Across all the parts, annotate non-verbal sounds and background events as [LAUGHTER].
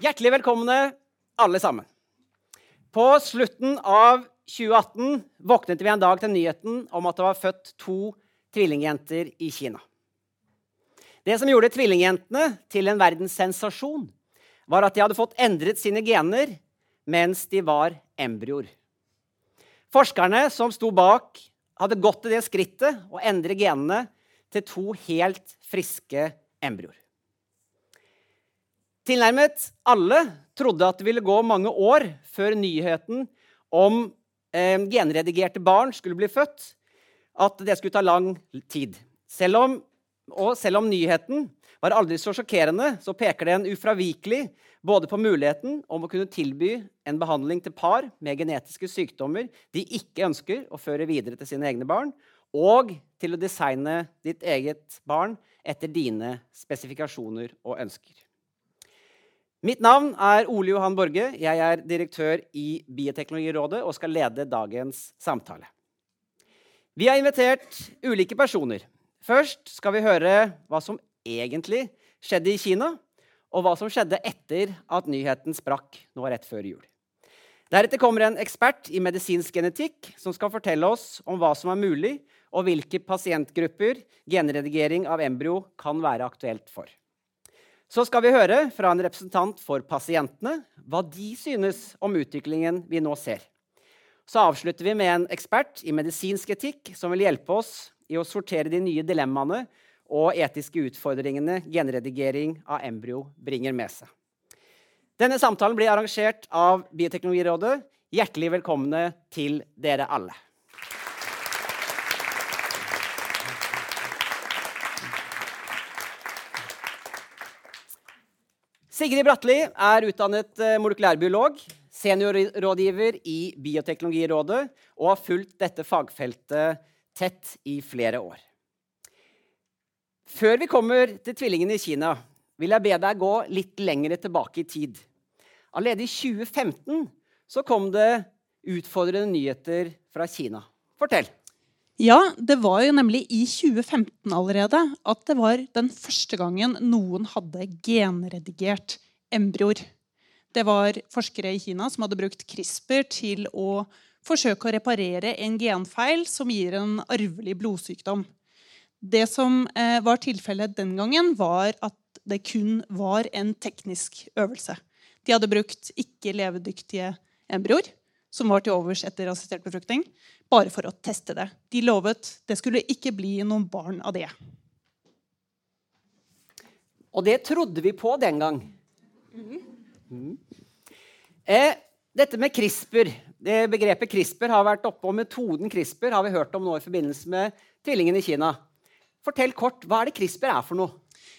Hjertelig velkomne, alle sammen. På slutten av 2018 våknet vi en dag til nyheten om at det var født to tvillingjenter i Kina. Det som gjorde tvillingjentene til en verdenssensasjon, var at de hadde fått endret sine gener mens de var embryoer. Forskerne som sto bak, hadde gått til det skrittet å endre genene til to helt friske embryoer. Tilnærmet alle trodde at det ville gå mange år før nyheten om eh, genredigerte barn skulle bli født, at det skulle ta lang tid. Selv om, og selv om nyheten var aldri så sjokkerende, så peker den ufravikelig både på muligheten om å kunne tilby en behandling til par med genetiske sykdommer de ikke ønsker å føre videre til sine egne barn, og til å designe ditt eget barn etter dine spesifikasjoner og ønsker. Mitt navn er Ole Johan Borge. Jeg er direktør i Bioteknologirådet og skal lede dagens samtale. Vi har invitert ulike personer. Først skal vi høre hva som egentlig skjedde i Kina, og hva som skjedde etter at nyheten sprakk nå rett før jul. Deretter kommer en ekspert i medisinsk genetikk som skal fortelle oss om hva som er mulig, og hvilke pasientgrupper genredigering av embryo kan være aktuelt for. Så skal vi høre fra en representant for pasientene hva de synes om utviklingen vi nå ser. Så avslutter vi med en ekspert i medisinsk etikk som vil hjelpe oss i å sortere de nye dilemmaene og etiske utfordringene genredigering av embryo bringer med seg. Denne samtalen blir arrangert av Bioteknologirådet. Hjertelig velkomne til dere alle. Sigrid Bratli er utdannet eh, molekylærbiolog, seniorrådgiver i Bioteknologirådet og har fulgt dette fagfeltet tett i flere år. Før vi kommer til tvillingene i Kina, vil jeg be deg gå litt lenger tilbake i tid. Allerede i 2015 så kom det utfordrende nyheter fra Kina. Fortell. Ja, det var jo nemlig i 2015 allerede at det var den første gangen noen hadde genredigert embryoer. Det var forskere i Kina som hadde brukt CRISPR til å forsøke å reparere en genfeil som gir en arvelig blodsykdom. Det som eh, var tilfellet den gangen, var at det kun var en teknisk øvelse. De hadde brukt ikke-levedyktige embryoer som var til overs etter assistert befruktning, bare for å teste det. De lovet det skulle ikke bli noen barn av det. Og det trodde vi på den gang. Mm. Eh, dette med CRISPR, det begrepet CRISPR har vært oppe, og metoden CRISPR har vi hørt om nå i forbindelse med tvillingen i Kina. Fortell kort, Hva er det CRISPR er for noe?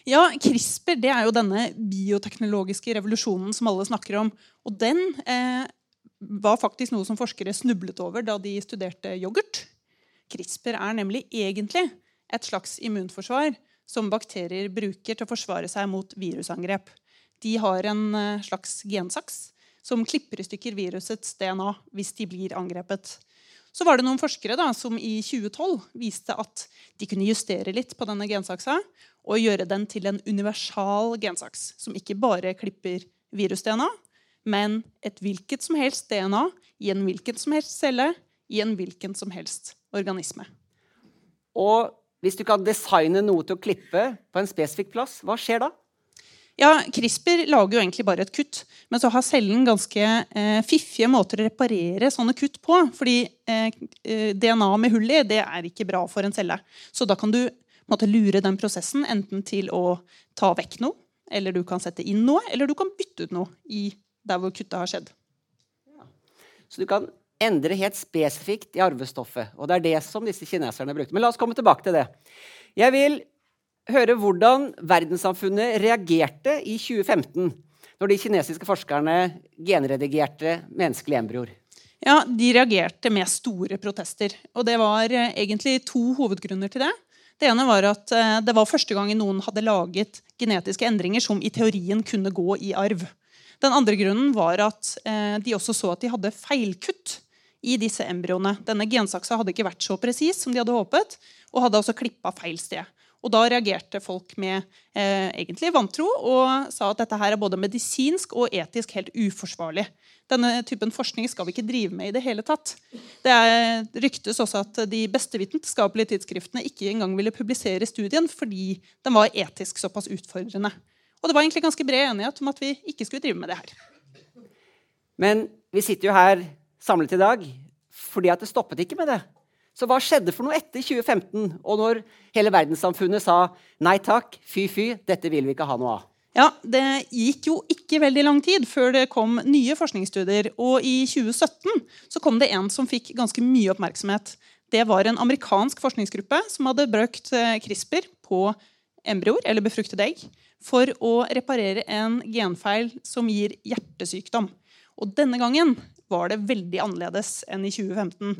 Ja, CRISPR det er jo denne bioteknologiske revolusjonen som alle snakker om. Og den eh, var faktisk noe som forskere snublet over da de studerte yoghurt. CRISPR er nemlig egentlig et slags immunforsvar som bakterier bruker til å forsvare seg mot virusangrep. De har en eh, slags gensaks som klipper i stykker virusets DNA hvis de blir angrepet. Så var det noen forskere da, som i 2012 viste at de kunne justere litt på denne gensaksa og gjøre den til en universal gensaks, som ikke bare klipper virus-DNA, men et hvilket som helst DNA i en hvilken som helst celle i en hvilken som helst organisme. Og hvis du kan designe noe til å klippe på en spesifikk plass, hva skjer da? Ja, CRISPR lager jo egentlig bare et kutt. Men så har cellen ganske eh, fiffige måter å reparere sånne kutt på. Fordi eh, eh DNA med hull i det er ikke bra for en celle. Så da kan du måtte, lure den prosessen enten til å ta vekk noe, eller du kan sette inn noe, eller du kan bytte ut noe i der hvor kuttet har skjedd. Ja. Så du kan endre helt spesifikt i arvestoffet. Og det er det som disse kineserne brukte. Men la oss komme tilbake til det. Jeg vil høre hvordan verdenssamfunnet reagerte i 2015 når de kinesiske forskerne genredigerte menneskelige embryoer. Ja, De reagerte med store protester. Og det var eh, egentlig to hovedgrunner til det. Det ene var at eh, det var første gang noen hadde laget genetiske endringer som i teorien kunne gå i arv. Den andre grunnen var at eh, de også så at de hadde feilkutt i disse embryoene. Denne gensaksa hadde ikke vært så presis som de hadde håpet, og hadde også klippa feil sted. Og da reagerte folk med eh, egentlig vantro og sa at dette her er både medisinsk og etisk helt uforsvarlig. Denne typen forskning skal vi ikke drive med i det hele tatt. Det er, ryktes også at de beste vitenskapelige tidsskriftene ikke engang ville publisere studien fordi den var etisk såpass utfordrende. Og det var egentlig ganske bred enighet om at vi ikke skulle drive med det her. Men vi sitter jo her samlet i dag fordi at det stoppet ikke med det. Så hva skjedde for noe etter 2015, og når hele verdenssamfunnet sa nei takk, fy fy, dette vil vi ikke ha noe av? Ja, Det gikk jo ikke veldig lang tid før det kom nye forskningsstudier. Og i 2017 så kom det en som fikk ganske mye oppmerksomhet. Det var en amerikansk forskningsgruppe som hadde brukt eh, CRISPR på embryoer, eller befruktede egg, for å reparere en genfeil som gir hjertesykdom. Og denne gangen var det veldig annerledes enn i 2015.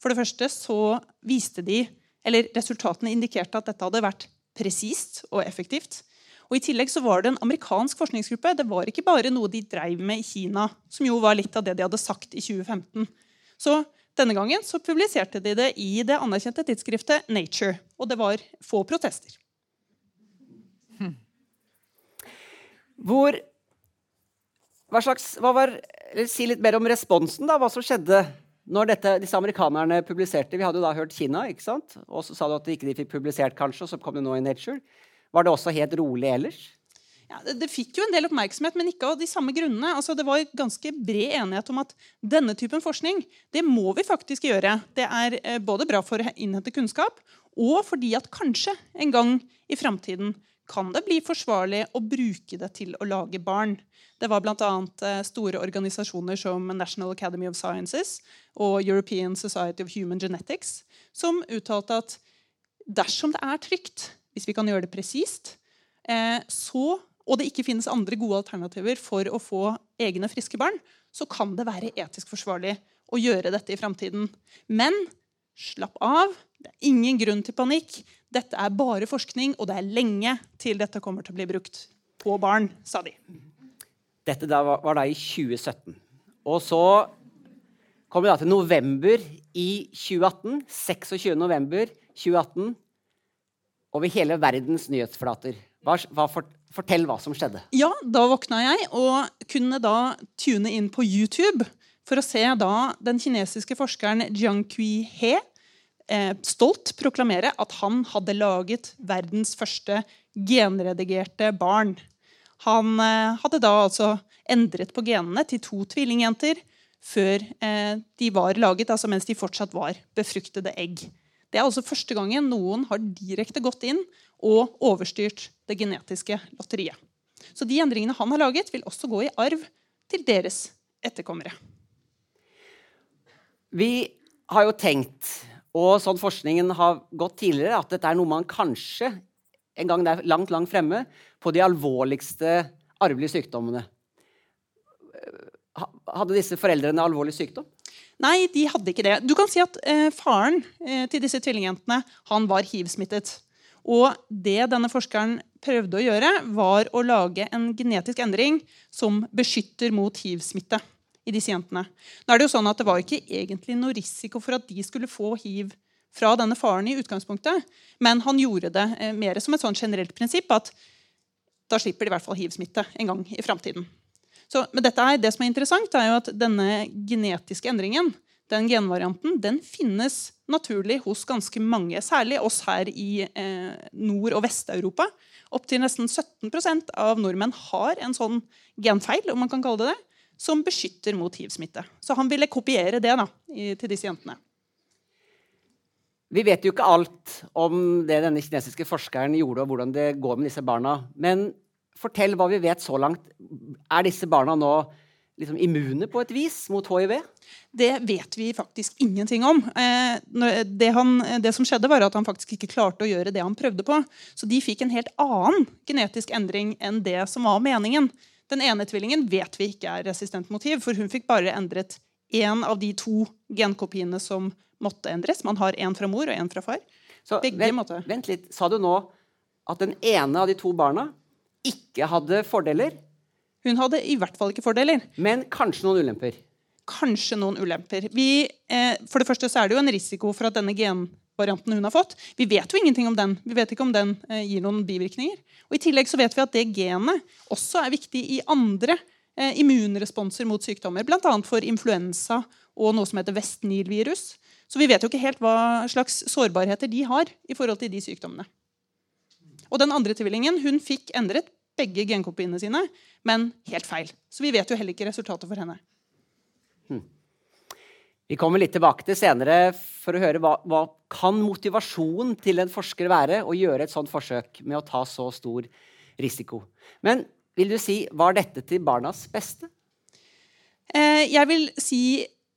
For det første så viste de, eller Resultatene indikerte at dette hadde vært presist og effektivt. Og I tillegg så var det en amerikansk forskningsgruppe. Det var ikke bare noe de dreiv med i Kina, som jo var litt av det de hadde sagt i 2015. Så denne gangen så publiserte de det i det anerkjente tidsskriftet Nature. Og det var få protester. Hvor hva slags, hva var, Si litt mer om responsen. da, Hva som skjedde når dette, disse amerikanerne publiserte Vi hadde jo da hørt Kina, ikke sant? og så sa du at de ikke fikk publisert, kanskje, og så kom det nå i Nature. Var det også helt rolig ellers? Ja, det, det, fikk jo en del oppmerksomhet, men ikke av de samme grunnene. Altså, det var ganske bred enighet om at denne typen forskning det må vi faktisk gjøre. Det er eh, både bra for å innhente kunnskap, og fordi at kanskje en gang i framtiden kan det bli forsvarlig å bruke det til å lage barn. Det var bl.a. Eh, store organisasjoner som National Academy of Sciences og European Society of Human Genetics som uttalte at dersom det er trygt, hvis vi kan gjøre det presist, eh, og det ikke finnes andre gode alternativer for å få egne friske barn, så kan det være etisk forsvarlig å gjøre dette i framtiden. Men slapp av. Det er ingen grunn til panikk. Dette er bare forskning, og det er lenge til dette kommer til å bli brukt på barn, sa de. Dette var, da i 2017. Og så kom vi da til november i 2018. 26. november 2018. Over hele verdens nyhetsflater. Hva, hva, fortell hva som skjedde. Ja, Da våkna jeg og kunne da tune inn på YouTube for å se da den kinesiske forskeren Jiang Kui He eh, stolt proklamere at han hadde laget verdens første genredigerte barn. Han eh, hadde da altså endret på genene til to tvillingjenter før eh, de var laget, altså mens de fortsatt var befruktede egg. Det er altså første gangen noen har direkte gått inn og overstyrt det genetiske lotteriet. Så de endringene han har laget, vil også gå i arv til deres etterkommere. Vi har jo tenkt, og sånn forskningen har gått tidligere, at dette er noe man kanskje en gang der langt, langt fremme, på de alvorligste arvelige sykdommene. Hadde disse foreldrene alvorlig sykdom? Nei, de hadde ikke det. Du kan si at eh, Faren eh, til disse tvillingjentene han var hiv-smittet. Og det denne forskeren prøvde å gjøre, var å lage en genetisk endring som beskytter mot hiv-smitte i disse jentene. Nå er Det jo sånn at det var ikke egentlig noe risiko for at de skulle få hiv fra denne faren i utgangspunktet, men han gjorde det eh, mer som et sånn generelt prinsipp at da slipper de i hvert fall hiv-smitte en gang i framtiden. Det som er interessant, er jo at denne genetiske endringen, den genvarianten, den finnes naturlig hos ganske mange, særlig oss her i eh, Nord- og Vest-Europa. Opptil nesten 17% av nordmenn har en sånn genfeil, om man kan kalle det det, som beskytter mot hiv-smitte. Så han ville kopiere det da, i, til disse jentene. Vi vet jo ikke alt om det denne kinesiske forskeren gjorde, og hvordan det går med disse barna. Men fortell hva vi vet så langt. Er disse barna nå liksom immune på et vis mot hiv? Det vet vi faktisk ingenting om. Eh, det, han, det, som skjedde var at han faktisk ikke klarte å gjøre det han prøvde på. Så de fikk en helt annen genetisk endring enn det som var meningen. Den ene tvillingen vet vi ikke er resistent mot hiv, for hun fikk bare endret én av de to genkopiene som måtte endres. Man har én fra mor og én fra far. Så vent, vent, litt. Sa du nå at den ene av de to barna ikke hadde fordeler? Hun hadde i hvert fall ikke fordeler. Men kanskje noen ulemper? Kanskje noen ulemper. Vi, eh, for det første så er det jo en risiko for at denne gen, varianten hun har fått. Vi vet jo ingenting om den. Vi vet ikke om den eh, gir noen bivirkninger. Og I tillegg så vet vi at det genet også er viktig i andre eh, immunresponser mot sykdommer. Bl.a. for influensa og noe som heter West-Nil-virus. Så vi vet jo ikke helt hva slags sårbarheter de har i forhold til de sykdommene. Og den andre tvillingen hun fikk endret begge genkopiene sine, men helt feil. Så vi vet jo heller ikke resultatet for henne. Vi kommer litt tilbake til senere for å høre hva, hva kan motivasjonen til en forsker være å gjøre et sånt forsøk med å ta så stor risiko. Men vil du si var dette til barnas beste? Eh, jeg vil si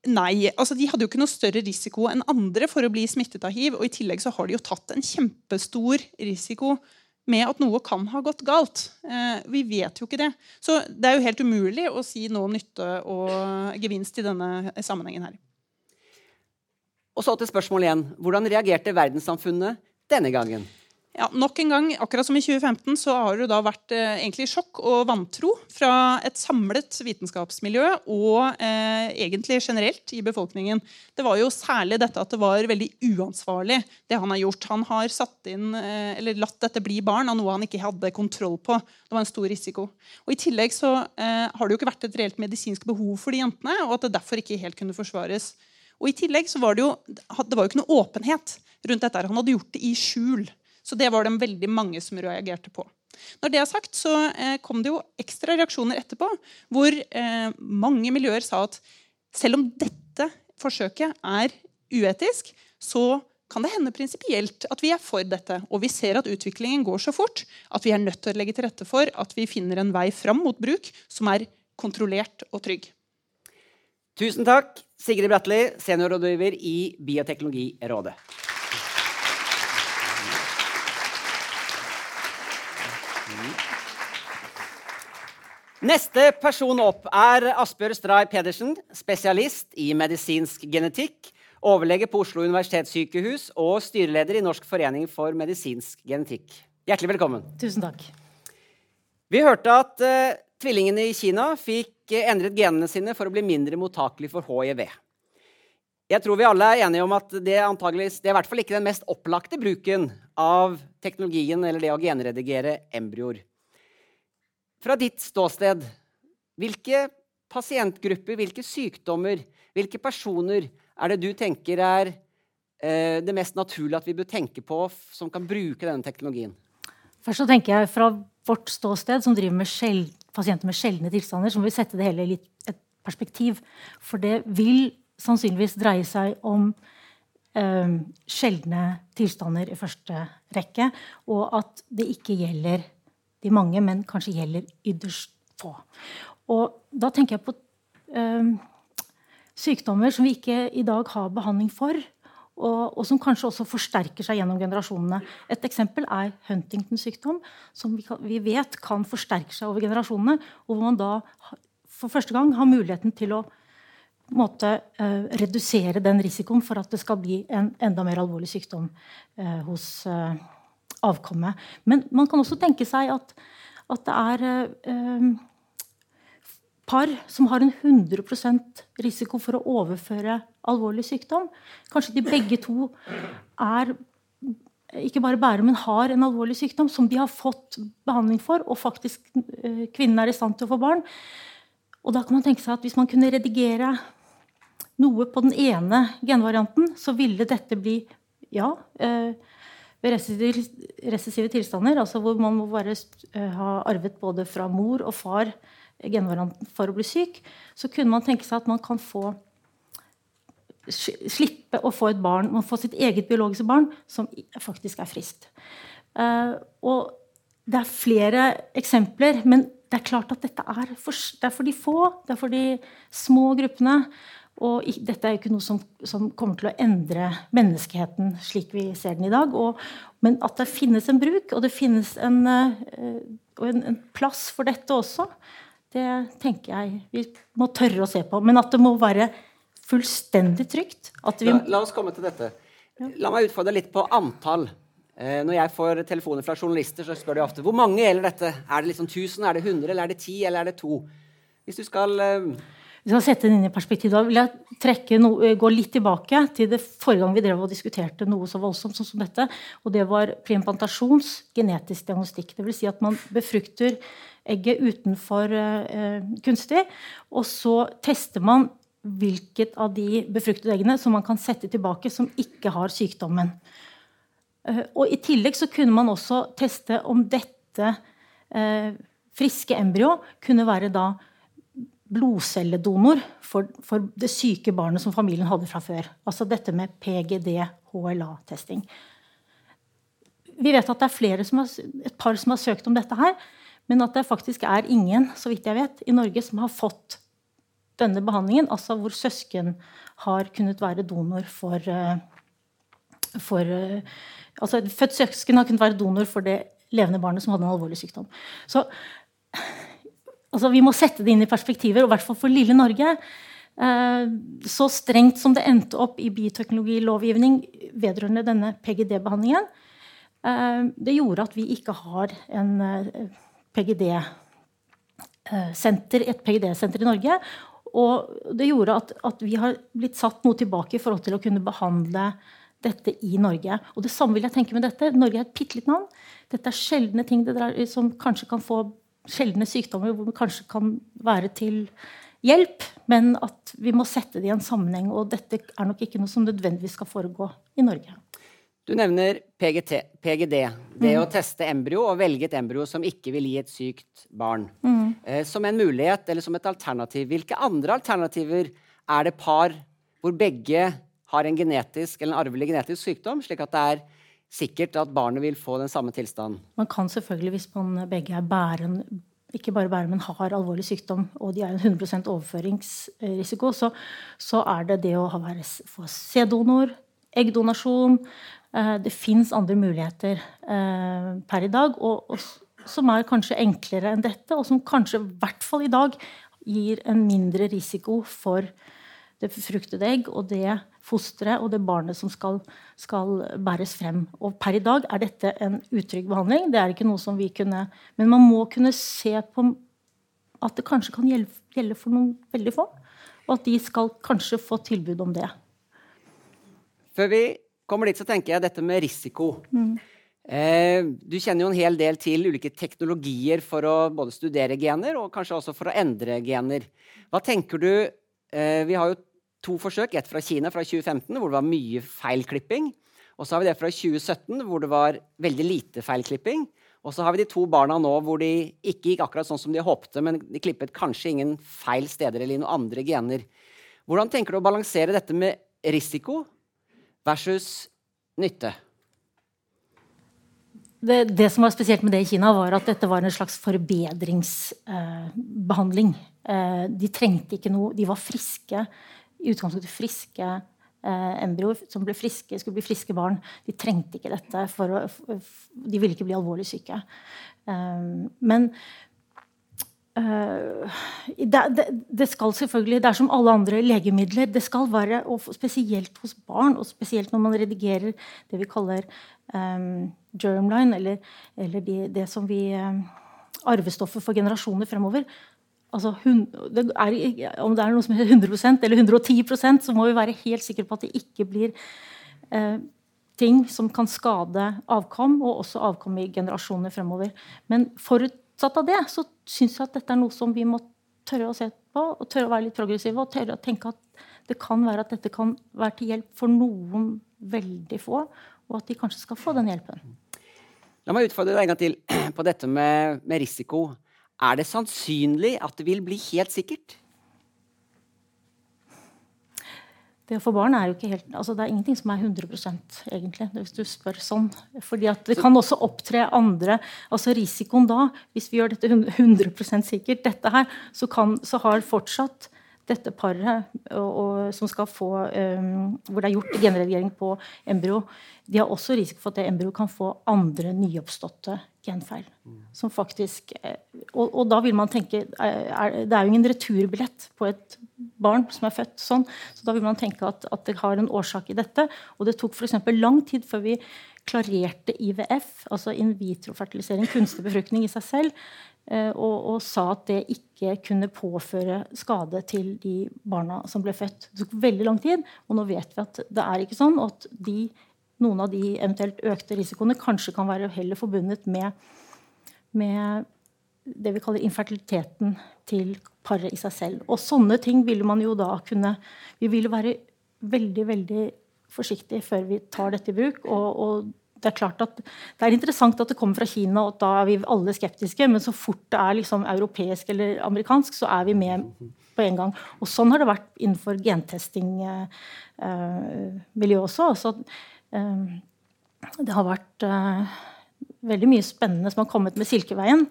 nei. Altså, de hadde jo ikke noe større risiko enn andre for å bli smittet av hiv. Og i tillegg så har de jo tatt en kjempestor risiko med at noe kan ha gått galt. Eh, vi vet jo ikke det. Så det er jo helt umulig å si noe om nytte og gevinst i denne sammenhengen her. Og så til spørsmål igjen. Hvordan reagerte verdenssamfunnet denne gangen? Ja, nok en gang, akkurat som i 2015, så har det da vært eh, egentlig sjokk og vantro fra et samlet vitenskapsmiljø og eh, egentlig generelt i befolkningen. Det var jo særlig dette at det var veldig uansvarlig, det han har gjort. Han har satt inn, eh, eller latt dette bli barn av noe han ikke hadde kontroll på. Det var en stor risiko. Og I tillegg så eh, har det jo ikke vært et reelt medisinsk behov for de jentene, og at det derfor ikke helt kunne forsvares. Og I tillegg så var det jo det var jo ikke noe åpenhet rundt dette. Han hadde gjort det i skjul. Så det var det veldig mange som reagerte på. Når det er sagt, så eh, kom det jo ekstra reaksjoner etterpå, hvor eh, mange miljøer sa at selv om dette forsøket er uetisk, så kan det hende prinsipielt at vi er for dette. Og vi ser at utviklingen går så fort at vi er nødt til å legge til rette for at vi finner en vei fram mot bruk som er kontrollert og trygg. Tusen takk, Sigrid Bratteli, seniorrådgiver i Bioteknologirådet. Neste person opp er Asbjørg Stray Pedersen, spesialist i medisinsk genetikk, overlege på Oslo universitetssykehus og styreleder i Norsk forening for medisinsk genetikk. Hjertelig velkommen. Tusen takk. Vi hørte at uh, tvillingene i Kina fikk endret genene sine for å bli mindre mottakelig for hiv. Jeg tror vi alle er enige om at det, det er i hvert fall ikke den mest opplagte bruken av teknologien eller det å genredigere embryoer. Fra ditt ståsted, hvilke pasientgrupper, hvilke sykdommer, hvilke personer er det du tenker er eh, det mest naturlige at vi bør tenke på som kan bruke denne teknologien? Først så tenker jeg Fra vårt ståsted, som driver med sjeld, pasienter med sjeldne tilstander, så må vi sette det hele i et perspektiv. For det vil sannsynligvis dreie seg om eh, sjeldne tilstander i første rekke. Og at det ikke gjelder de mange, men kanskje gjelder ytterst få. Og da tenker jeg på eh, sykdommer som vi ikke i dag har behandling for. Og, og, som kanskje også forsterker seg gjennom generasjonene. Et eksempel er Huntingtons sykdom, som vi, kan, vi, vet kan forsterke seg over generasjonene. Og hvor man da for første gang har muligheten til å måte, uh, redusere den risikoen for at det skal bli en enda mer alvorlig sykdom uh, hos uh, avkommet. Men man kan også tenke seg at, at det er par som har en 100% risiko for å overføre alvorlig sykdom. Kanskje de begge to er ikke bare bærer, men har en alvorlig sykdom som de har fått behandling for, og faktisk eh, kvinnen er i stand til å få barn. Og da kan man tenke seg at Hvis man kunne redigere noe på den ene genvarianten, så ville dette bli ja, ved eh, recessive tilstander, altså hvor man må bare eh, ha arvet både fra mor og far genvarianten for å bli syk, så kunne man tenke seg at man kan få slippe å få et barn, man får sitt eget biologiske barn som faktisk er friskt. Uh, og det er flere eksempler, men det er klart at dette er for, det er for de få, det er for de små gruppene. Og dette er jo ikke noe som, som, kommer til å endre menneskeheten slik vi ser den i dag. Og, men at det finnes en bruk, og det finnes en, uh, en, en plass for dette også, det tenker jeg vi må tørre å se på. Men at det må være fullstendig trygt. La, la, oss komme til dette. La meg utfordre litt på antall. Eh, når jeg får telefoner fra journalister, så spør de ofte hvor mange gjelder dette. Er det liksom 1000, er det 100, eller er det 10, eller er det 2? Hvis du skal eh, vi skal sette den inn i perspektiv, da vil jeg no, eh, gå litt tilbake til det forrige gang vi drev og diskuterte noe så voldsomt sånn som dette. og Det var preimplantasjons genetisk diagnostikk. Dvs. Si at man befrukter egget utenfor eh, kunstig, og så tester man hvilket av de befruktede eggene som man kan sette tilbake, som ikke har sykdommen. Eh, og I tillegg så kunne man også teste om dette eh, friske embryo kunne være da blodcelledonor for, for, det syke barnet som familien hadde fra før. Altså dette med PGD-HLA-testing. Vi vet at det er flere som har, et par som har søkt om dette her, men at det faktisk er ingen så vidt jeg vet, i Norge som har fått denne behandlingen, altså hvor søsken har kunnet være donor for, eh, for Altså et Født søsken har kunnet være donor for det levende barnet som hadde en alvorlig sykdom. Så altså, vi må sette det inn i perspektiver, og i hvert fall for lille Norge. Eh, så strengt som det endte opp i bioteknologilovgivning vedrørende denne PGD-behandlingen, eh, det gjorde at vi ikke har en eh, PGD-senter, et PGD-senter i Norge. Og det gjorde at, at, vi har blitt satt noe tilbake i forhold til å kunne behandle dette i Norge. Og det samme vil jeg tenke med dette. Norge er et bitte lite land. Dette er sjeldne ting som kanskje kan få sjeldne sykdommer hvor det kanskje kan være til hjelp, men at vi må sette det i en sammenheng. Og dette er nok ikke noe som nødvendigvis skal foregå i Norge. Du nevner PGT, PGD, det mm. å teste embryo og velge et embryo som ikke vil gi et sykt barn. Mm. Eh, som en mulighet eller som et alternativ. Hvilke andre alternativer er det par hvor begge har en genetisk eller en arvelig genetisk sykdom, slik at det er sikkert at barnet vil få den samme tilstanden? Man kan selvfølgelig, hvis man begge er bæren, ikke bare bærer, men har alvorlig sykdom, og de er en 100 overføringsrisiko, så, så, er det det å være, få sæddonor, eggdonasjon, det fins andre muligheter eh, per i dag, og, og, som er kanskje enklere enn dette, og som kanskje i hvert fall i dag gir en mindre risiko for det befruktede egg og det fosteret og det barnet som skal, skal, bæres frem. Og per i dag er dette en utrygg behandling. Det er ikke noe som vi kunne Men man må kunne se på at det kanskje kan gjelde, gjelde for noen veldig få. Og at de skal kanskje få tilbud om det. Før vi kommer dit, så tenker jeg dette med risiko. Mm. Eh, du kjenner jo en hel del til ulike teknologier for å både studere gener og kanskje også for å endre gener. Hva tenker du eh, Vi har jo to forsøk. Ett fra Kina fra 2015, hvor det var mye feilklipping. Og så har vi det fra 2017, hvor det var veldig lite feilklipping. Og så har vi de to barna nå hvor de ikke gikk akkurat sånn som de håpte, men de klippet kanskje ingen feil steder eller i noen andre gener. Hvordan tenker du å balansere dette med risiko versus nytte? Det, det, som var spesielt med det i Kina, var at dette var en slags forbedringsbehandling. Eh, de trengte ikke noe De var friske, i utgangspunktet friske eh, embryoer som ble friske, skulle bli friske barn. De trengte ikke dette. For å, de ville ikke bli alvorlig syke. Eh, men det, det, det, skal selvfølgelig, det er som alle andre legemidler. Det skal være, og spesielt hos barn, og spesielt når man redigerer det vi kaller um, germline, eller, eller de, det som vi um, Arvestoffer for generasjoner fremover. Altså, hun, det er, om det er noe som heter 100% eller 110% så må vi være helt sikre på at det ikke blir uh, ting som kan skade avkom, og også avkom i generasjoner fremover. Men forutsatt av det, så syns at dette er noe som vi må tørre å se på, og tørre å være litt progressive og tørre å tenke at det kan være at dette kan være til hjelp for noen veldig få, og at de kanskje skal få den hjelpen. La meg utfordre deg en gang til på dette med, med risiko. Er det sannsynlig at det vil bli helt sikkert? Det å få barn er jo ikke helt altså Det er ingenting som er 100% egentlig, hvis du spør sånn. Fordi at det kan også opptre andre altså Risikoen da, hvis vi gjør dette 100% sikkert, dette her, så, kan, så har fortsatt dette paret og, og, som skal få um, Hvor det er gjort genredigering på embryo, de har også risiko for at det embryo kan få andre nyoppståtte genfeil. Som faktisk, eh, og, og, da vil man tenke er, Det er jo ingen returbillett på et barn som er født sånn. Så da vil man tenke at, at det har en årsak i dette. Og det tok f.eks. lang tid før vi klarerte IVF, altså in vitro-fertilisering, kunstig befruktning i seg selv, eh, og, og, sa at det ikke kunne påføre skade til de barna som ble født. Det tok veldig lang tid, og nå vet vi at det er ikke sånn. at de, noen av de eventuelt økte risikoene kanskje kan være heller forbundet med, med det vi kaller infertiliteten til paret i seg selv. Og sånne ting ville man jo da kunne Vi ville være veldig, veldig forsiktige før vi tar dette i bruk. og, og det er klart at det er interessant at det kommer fra Kina, og da er vi alle skeptiske. Men så fort det er liksom europeisk eller amerikansk, så er vi med på en gang. Og sånn har det vært innenfor gentesting-miljøet eh, også. Så, eh, det har vært eh, veldig mye spennende som har kommet med Silkeveien.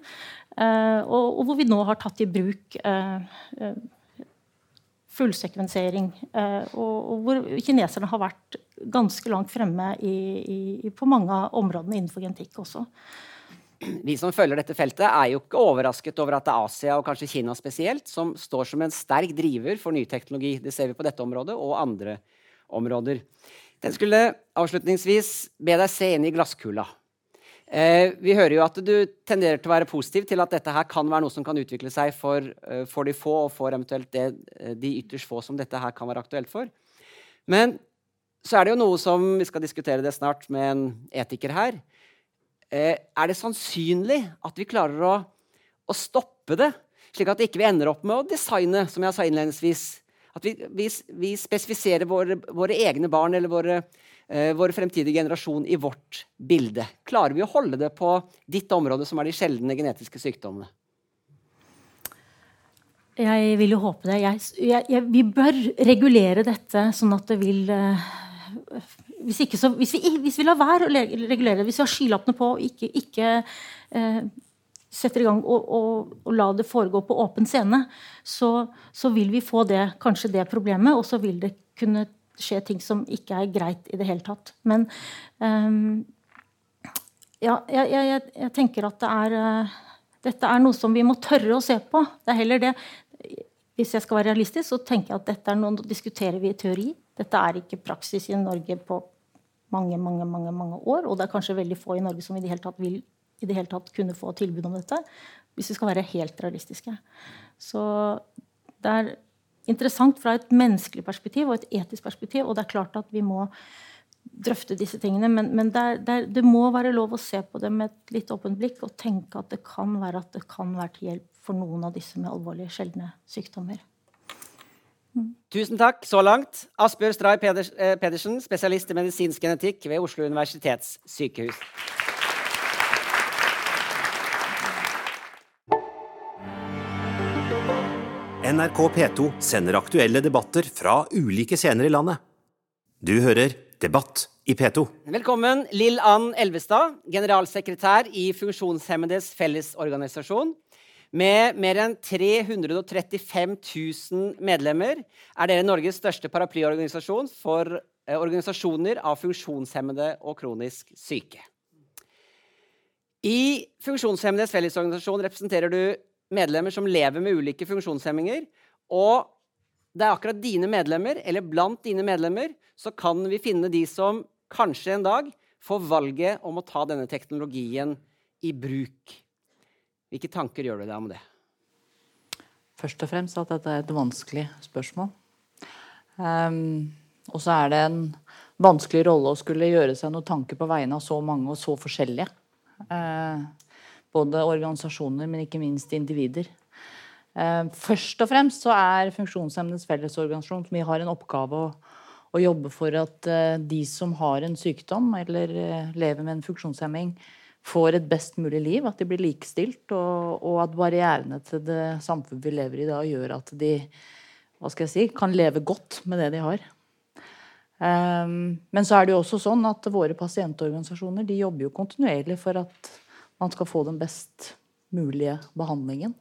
Eh, og, og, hvor vi nå har tatt i bruk eh, eh, fullsekvensering. Og, og, hvor kineserne har vært ganske langt fremme i, i, på mange av områdene innenfor genetikk også. Vi som følger dette feltet, er jo ikke overrasket over at det er Asia og kanskje Kina spesielt som står som en sterk driver for ny teknologi. Det ser vi på dette området og andre områder. Den skulle avslutningsvis be deg se inn i glasskula. Eh, vi hører jo at du tenderer til å være positiv til at dette her kan være noe som kan utvikle seg for, uh, for de få, og for eventuelt det, eh, de ytterst få som dette her kan være aktuelt for. Men så er det jo noe som Vi skal diskutere det snart med en etiker her. Eh, er det sannsynlig at vi klarer å, å, stoppe det, slik at vi ikke ender opp med å designe, som jeg sa innledningsvis, at vi, vi, vi spesifiserer våre, våre, egne barn eller våre eh, vår fremtidige generasjon i vårt bilde? Klarer vi å holde det på ditt område, som er de sjeldne genetiske sykdommene? Jeg vil jo håpe det. Jeg, jeg, vi bør regulere dette sånn at det vil uh, hvis, så, hvis, vi, hvis, vi, lar være å regulere det, hvis vi har skylappene på og ikke, ikke uh, setter i gang og, og, og la det foregå på åpen scene, så, så, vil vi få det, kanskje det problemet, og så vil det kunne skje ting som ikke er greit i det hele tatt. Men um, ja, jeg, jeg, jeg, tenker at det er uh, Dette er noe som vi må tørre å se på. Det er heller det Hvis jeg skal være realistisk, så tenker jeg at dette er noe vi diskuterer i teori. Dette er ikke praksis i Norge på mange, mange, mange, mange år. Og det er kanskje veldig få i Norge som i det hele tatt vil i det hele tatt kunne få tilbud om dette. Hvis vi skal være helt realistiske. Så det er interessant fra et menneskelig perspektiv og et etisk perspektiv. Og det er klart at vi må drøfte disse tingene. Men, men det, er, det, må være lov å se på det med et litt åpent blikk og tenke at det kan være at det kan være til hjelp for noen av disse med alvorlige, sjeldne sykdommer. Mm. Tusen takk så langt. Asbjørg Stray eh, Pedersen, spesialist i medisinsk genetikk ved Oslo universitetssykehus. NRK P2 sender aktuelle debatter fra ulike scener i landet. Du hører Debatt i P2. Velkommen, Lill Ann Elvestad, generalsekretær i Funksjonshemmedes Fellesorganisasjon. Med mer enn 335 000 medlemmer er dere Norges største paraplyorganisasjon for eh, organisasjoner av funksjonshemmede og kronisk syke. I Funksjonshemmedes Fellesorganisasjon representerer du medlemmer som lever med ulike funksjonshemminger. Og det er akkurat dine medlemmer, eller blant dine medlemmer, så kan vi finne de som kanskje en dag får valget om å ta denne teknologien i bruk. Hvilke tanker gjør du deg om det? Først og fremst at dette er et vanskelig spørsmål. Um, og så er det en vanskelig rolle å skulle gjøre seg noen tanker på vegne av så mange og så forskjellige. Uh, både organisasjoner, men ikke minst individer. Eh, først og fremst så er Funksjonshemmedes Fellesorganisasjon vi har en oppgave å, å, jobbe for at eh, de som har en sykdom eller eh, lever med en funksjonshemming, får et best mulig liv, at de blir likestilt, og, og at barrierene til det samfunnet vi lever i da, gjør at de hva skal jeg si, kan leve godt med det de har. Men så er det jo også sånn at våre pasientorganisasjoner de jobber jo kontinuerlig for at man skal få den best mulige behandlingen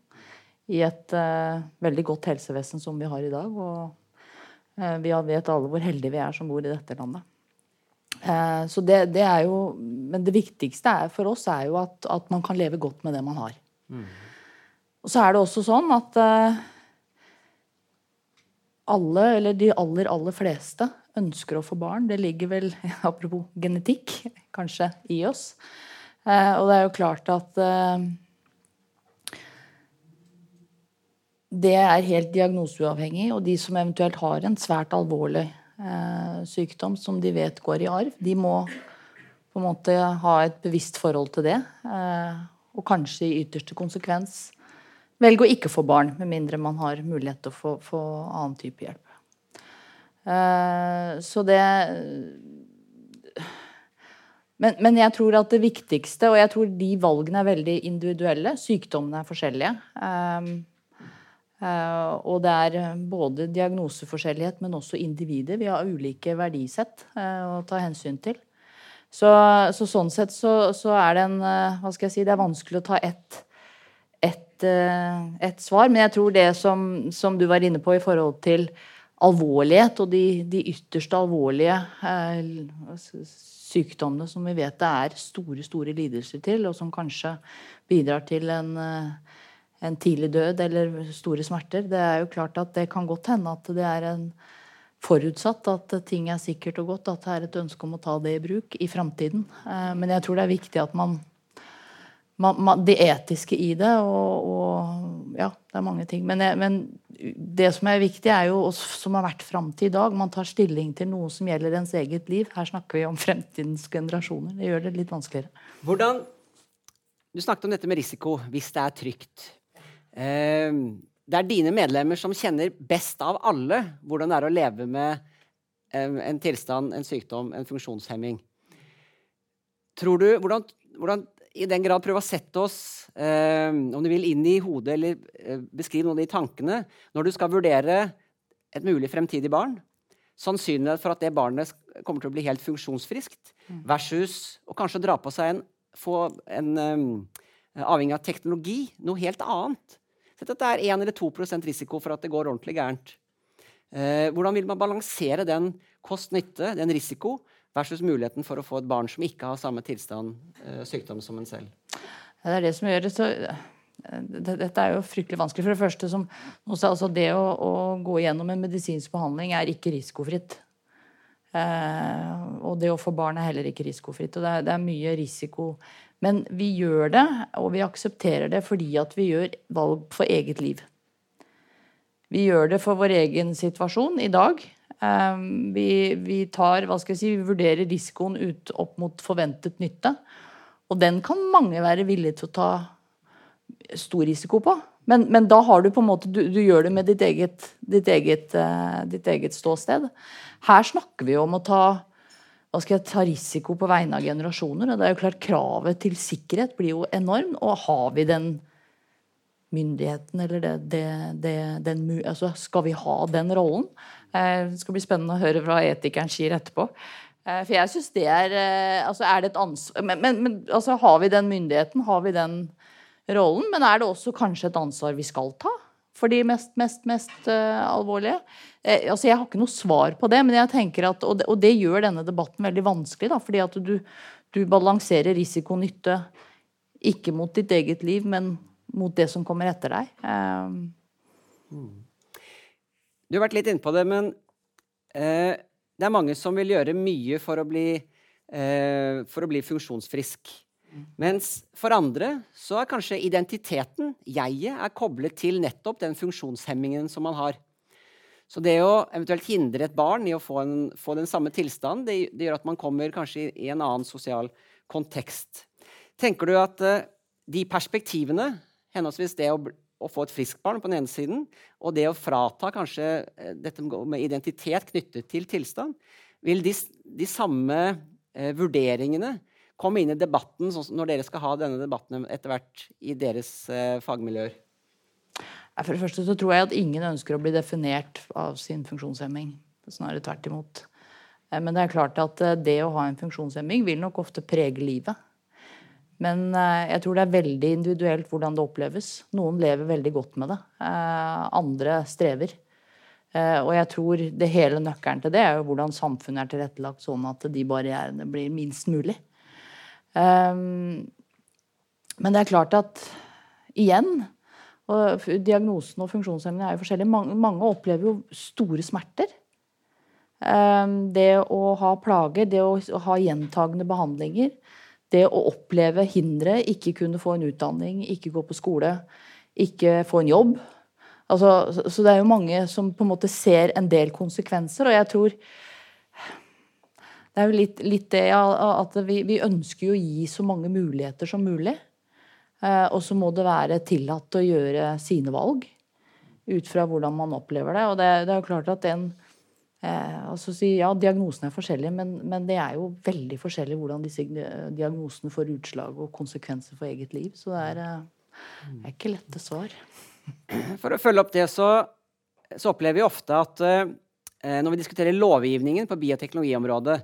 i et uh, veldig godt helsevesen som vi har i dag. Og uh, vi vet alle hvor heldige vi er som bor i dette landet. Uh, så det, det, er jo Men det viktigste er, for oss er jo at, at, man kan leve godt med det man har. Mm. Og så er det også sånn at alle, eller de aller, aller fleste, ønsker å få barn. Det ligger vel, [LAUGHS] apropos genetikk, kanskje i oss. Eh, og det er jo klart at eh, det er helt diagnoseuavhengig. Og de som eventuelt har en svært alvorlig eh, sykdom som de vet går i arv, de må på en måte ha et bevisst forhold til det. Og kanskje i ytterste konsekvens velge å ikke få barn, med mindre man har mulighet til å få, få annen type hjelp. Så det men, men, jeg tror at det viktigste, og jeg tror de valgene er veldig individuelle. Sykdommene er forskjellige. Um, Uh, og det er både diagnoseforskjellighet, men også individer. Vi har ulike verdisett uh, å ta hensyn til. Så, så sånn sett så, så, er det en uh, Hva skal jeg si Det er vanskelig å ta ett et, et, svar. Men jeg tror det som, som, du var inne på i forhold til alvorlighet og de, de ytterste alvorlige sykdommene som vi vet det er store, store lidelser til, og som kanskje bidrar til en en tidlig død eller store smerter. Det er jo klart at det kan godt hende at det er en forutsatt at ting er sikkert og godt, at det er et ønske om å ta det i bruk i framtiden. Eh, men jeg tror det er viktig at man, man, man Det etiske i det og, og, Ja, det er mange ting. Men, jeg, men, det som er viktig, er jo som har vært fram til i dag. Man tar stilling til noe som gjelder ens eget liv. Her snakker vi om fremtidens generasjoner. Det gjør det litt vanskeligere. Hvordan Du snakket om dette med risiko hvis det er trygt. Ehm, det er dine medlemmer som kjenner best av alle hvordan det er å leve med en tilstand, en sykdom, en funksjonshemming. Tror du, hvordan, hvordan i den grad prøve å sette oss eh, om du vil, inn i hodet, eller eh, beskrive noen av de tankene når du skal vurdere et mulig fremtidig barn. Sannsynligheten for at det barnet kommer til å bli helt funksjonsfriskt, mm. versus å kanskje dra på seg en, få en um, avhengig av teknologi, noe helt annet. Sett at det er 1 eller 2% risiko for at det går ordentlig gærent. Eh, hvordan vil man balansere den kost-nytte, den risiko, versus muligheten for å få et barn som ikke har samme tilstand, eh, sykdom som en selv? Det er det som gjør det så eh, dette er jo fryktelig vanskelig. For det første, som, altså det å, å, gå gjennom en medisinsk behandling er ikke risikofritt. Eh, og det å få barn er heller ikke risikofritt. Og det er, det er mye risiko men vi gjør det, og vi aksepterer det fordi at vi gjør valg for eget liv. Vi gjør det for vår egen situasjon i dag. Ehm, vi, vi tar, hva skal jeg si, vi vurderer risikoen ut opp mot forventet nytte. Og den kan mange være villige til å ta stor risiko på. Men, men da har du på en måte, du, du gjør det med ditt eget, ditt eget, uh, ditt eget ståsted. Her snakker vi om å ta hva skal jeg ta risiko på vegne av generasjoner. Og det er jo klart Kravet til sikkerhet blir jo enorm. Og har vi den myndigheten, eller det, det, det, den, altså Skal vi ha den rollen? Eh, det skal bli spennende å høre hva etikeren sier etterpå. Eh, for jeg syns det er eh, Altså, er det et ansvar Men, men, men altså, har vi den myndigheten? Har vi den rollen? Men er det også kanskje et ansvar vi skal ta? For de mest, mest, mest uh, alvorlige. Eh, altså Jeg har ikke noe svar på det, men jeg tenker at, og det, og det gjør denne debatten veldig vanskelig. Da, fordi at du, du balanserer risiko-nytte ikke mot ditt eget liv, men mot det som kommer etter deg. Um. Du har vært litt inne på det, men eh, det er mange som vil gjøre mye for å bli, eh, for å bli funksjonsfrisk. Mens for andre så er kanskje identiteten, jeget, er koblet til nettopp den funksjonshemmingen som man har. Så det å eventuelt hindre et barn i å få, en, få den samme tilstanden, det, det, gjør at man kommer kanskje i, en annen sosial kontekst. Tenker du at eh, de perspektivene, henholdsvis det å, å, få et friskt barn på den ene siden, og det å frata kanskje uh, dette med identitet knyttet til tilstand, vil de, de samme eh, vurderingene komme inn i debatten sånn når dere skal ha denne debatten etter hvert i deres fagmiljøer? For det første så tror jeg at ingen ønsker å bli definert av sin funksjonshemming. Snarere tvert imot. Eh, men det er klart at eh, det å ha en funksjonshemming vil nok ofte prege livet. Men eh, jeg tror det er veldig individuelt hvordan det oppleves. Noen lever veldig godt med det. Andre strever. Og jeg tror det hele nøkkelen til det er jo hvordan samfunnet er tilrettelagt sånn at de barrierene blir minst mulig. Men det er klart at igjen og diagnosen og funksjonshemming er jo forskjellig. Mange, opplever jo store smerter. Um, det å ha plager, det å ha gjentagende behandlinger, det å oppleve hindre, ikke kunne få en utdanning, ikke gå på skole, ikke få en jobb. Altså, så, det er jo mange som på en måte ser en del konsekvenser, og jeg tror det er jo litt, litt det at vi, vi, ønsker å gi så mange muligheter som mulig. Eh, og så må det være tillatt å gjøre sine valg ut fra hvordan man opplever det. Og det, det er jo klart at den eh, altså si, Ja, diagnosene er forskjellige, men, men, det er jo veldig forskjellig hvordan disse diagnosene får utslag og konsekvenser for eget liv. Så det er, eh, er ikke lette svar. [CLEARS THROAT] For å følge opp det, så, så opplever vi ofte at eh, når vi diskuterer lovgivningen på bioteknologiområdet,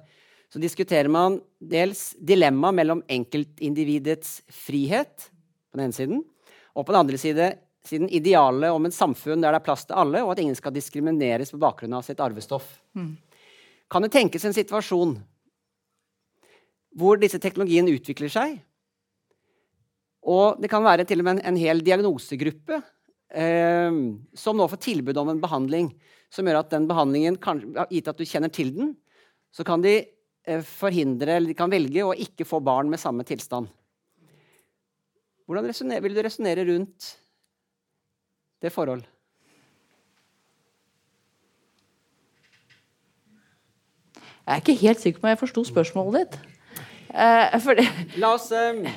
så diskuterer man dels dilemmaet mellom enkeltindividets frihet på den ene siden, og på den andre side, siden idealet om en samfunn der det er plass til alle, og at ingen skal diskrimineres på bakgrunn av sitt arvestoff. Mm. Kan det tenkes en situasjon hvor disse teknologiene utvikler seg, og det kan være til og med en, en hel diagnosegruppe eh, som nå får tilbud om en behandling som gjør at den behandlingen, gitt at du kjenner til den, så kan de eh, forhindre, eller de kan velge å ikke få barn med samme tilstand. Hvordan vil du resonnere rundt det forhold? Jeg er ikke helt sikker på om jeg forsto spørsmålet ditt. Eh, la, oss, eh,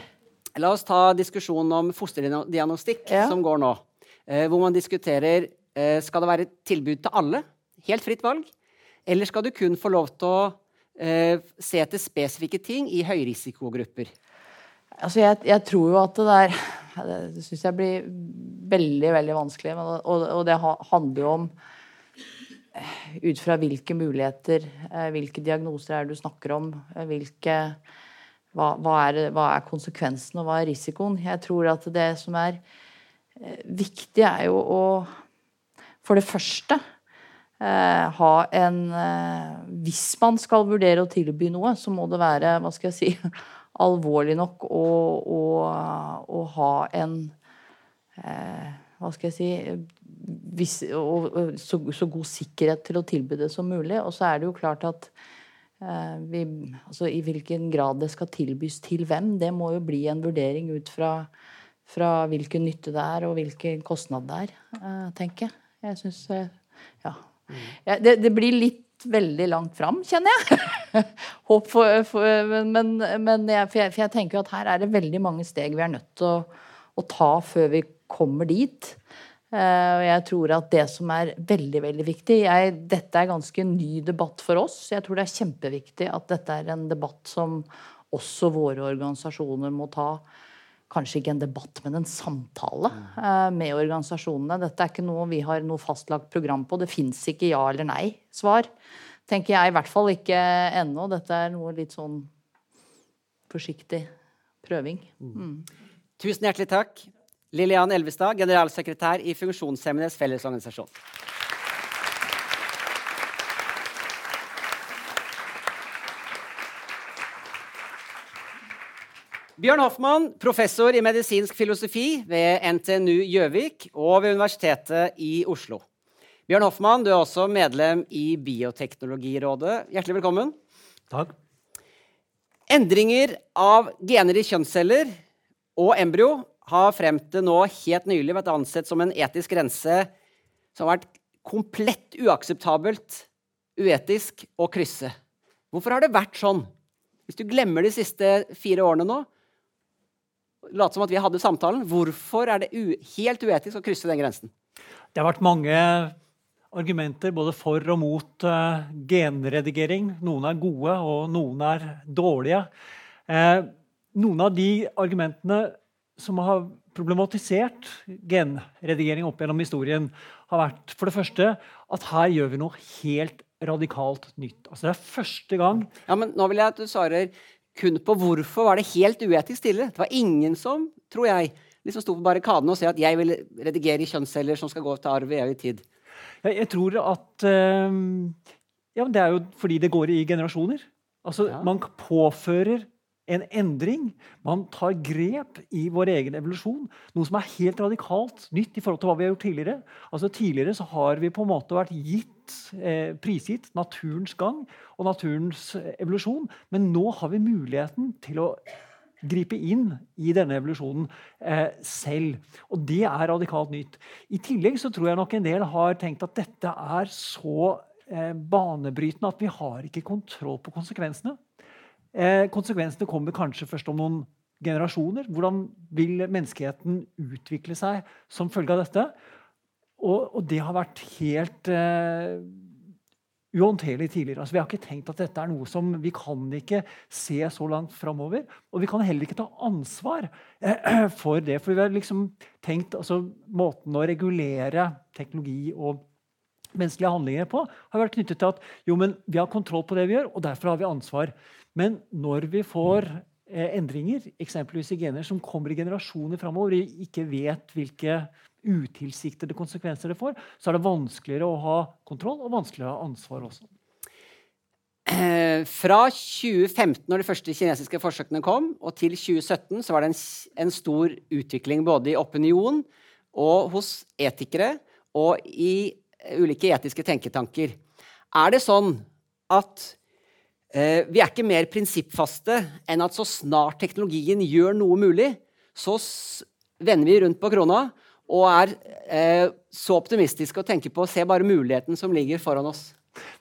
la, oss, ta diskusjonen om fosterdiagnostikk ja. som går nå. Eh, hvor man diskuterer eh, skal det være tilbud til alle, helt fritt valg, eller skal du kun få lov til å eh, se etter spesifikke ting i høyrisikogrupper? Altså, jeg, jeg, tror jo at det der Det syns jeg blir veldig, veldig vanskelig. Og, det handler jo om ut fra hvilke muligheter, hvilke diagnoser er det du snakker om, hvilke hva, hva, er, hva er konsekvensen og hva er risikoen? Jeg tror at det som er Eh, viktig er jo å for det første eh, ha en eh, Hvis man skal vurdere å tilby noe, så må det være hva skal jeg si, alvorlig nok å, å, å ha en eh, Hva skal jeg si hvis, og, og, så, så, god sikkerhet til å tilby det som mulig. Og så er det jo klart at eh, vi, altså I hvilken grad det skal tilbys til hvem, det må jo bli en vurdering ut fra fra hvilken nytte det er, og hvilken kostnad det er, eh, tenker jeg. Jeg syns uh, ja. ja det, det, blir litt veldig langt fram, kjenner jeg. [LAUGHS] Håp for, for, men, men jeg, for, jeg, for, jeg, tenker at her er det veldig mange steg vi er nødt til å, å ta før vi kommer dit. Uh, jeg tror at det som er veldig veldig viktig jeg, Dette er ganske ny debatt for oss. Jeg tror det er kjempeviktig at dette er en debatt som også våre organisasjoner må ta kanskje ikke en debatt, men en samtale eh, med organisasjonene. Dette er ikke noe vi har noe fastlagt program på. Det fins ikke ja eller nei-svar. Tenker jeg i hvert fall ikke ennå. Dette er noe litt sånn forsiktig prøving. Mm. Tusen hjertelig takk. Lillian Elvestad, generalsekretær i Funksjonshemmedes Fellesorganisasjon. Bjørn Hoffmann, professor i medisinsk filosofi ved NTNU Gjøvik og ved Universitetet i Oslo. Bjørn Hoffmann, du er også medlem i Bioteknologirådet. Hjertelig velkommen. Takk. Endringer av gener i kjønnsceller og embryo har frem til nå helt nylig vært ansett som en etisk grense som har vært komplett uakseptabelt, uetisk å krysse. Hvorfor har det vært sånn? Hvis du glemmer de siste fire årene nå, late som at vi hadde samtalen. Hvorfor er det helt uetisk å krysse den grensen? Det har vært mange argumenter både for og mot uh, genredigering. Noen er gode, og noen er dårlige. Uh, noen av de argumentene som har problematisert genredigering opp gjennom historien, har vært for det første at her gjør vi noe helt radikalt nytt. Altså Det er første gang Ja, men Nå vil jeg at du svarer kun på hvorfor var det helt uetisk stille. Det var ingen som, tror jeg, liksom sto på barrikadene og sa at jeg vil redigere i kjønnsceller som skal gå til arv i evig tid. Jeg, jeg tror at uh, Ja, det er jo fordi det går i generasjoner. Altså, ja. Man påfører en endring. Man tar grep i vår egen evolusjon. Noe som er helt radikalt nytt i forhold til hva vi har gjort tidligere. Altså Tidligere så har vi på en måte vært gitt, eh, prisgitt naturens gang og naturens evolusjon. Men nå har vi muligheten til å gripe inn i denne evolusjonen eh, selv. Og det er radikalt nytt. I tillegg så tror jeg nok en del har tenkt at dette er så eh, banebrytende at vi har ikke kontroll på konsekvensene. Eh, konsekvensene kommer kanskje først om noen generasjoner. Hvordan vil menneskeheten utvikle seg som følge av dette? Og, og det har vært helt eh, uhåndterlig tidligere. Altså, vi har ikke tenkt at dette er noe som vi kan ikke se så langt framover. Og vi kan heller ikke ta ansvar eh, [CLEARS THROAT] for det. For vi har liksom tenkt altså, Måten å regulere teknologi og menneskelige handlinger på har vært knyttet til at jo, men vi har kontroll på det vi gjør, og derfor har vi ansvar. Men når vi får eh, endringer, eksempelvis i gener som kommer i generasjoner framover, ikke vet hvilke utilsiktede konsekvenser det får, så er det vanskeligere å ha kontroll og vanskeligere å ha ansvar også. Eh, fra 2015, når de første kinesiske forsøkene kom, og til 2017 så var det en, en stor utvikling både i opinion og hos etikere og i ulike etiske tenketanker. Er det sånn at vi er ikke mer prinsippfaste enn at så snart teknologien gjør noe mulig, så vender vi rundt på krona og er eh, så optimistiske og tenker på å se bare muligheten som ligger foran oss?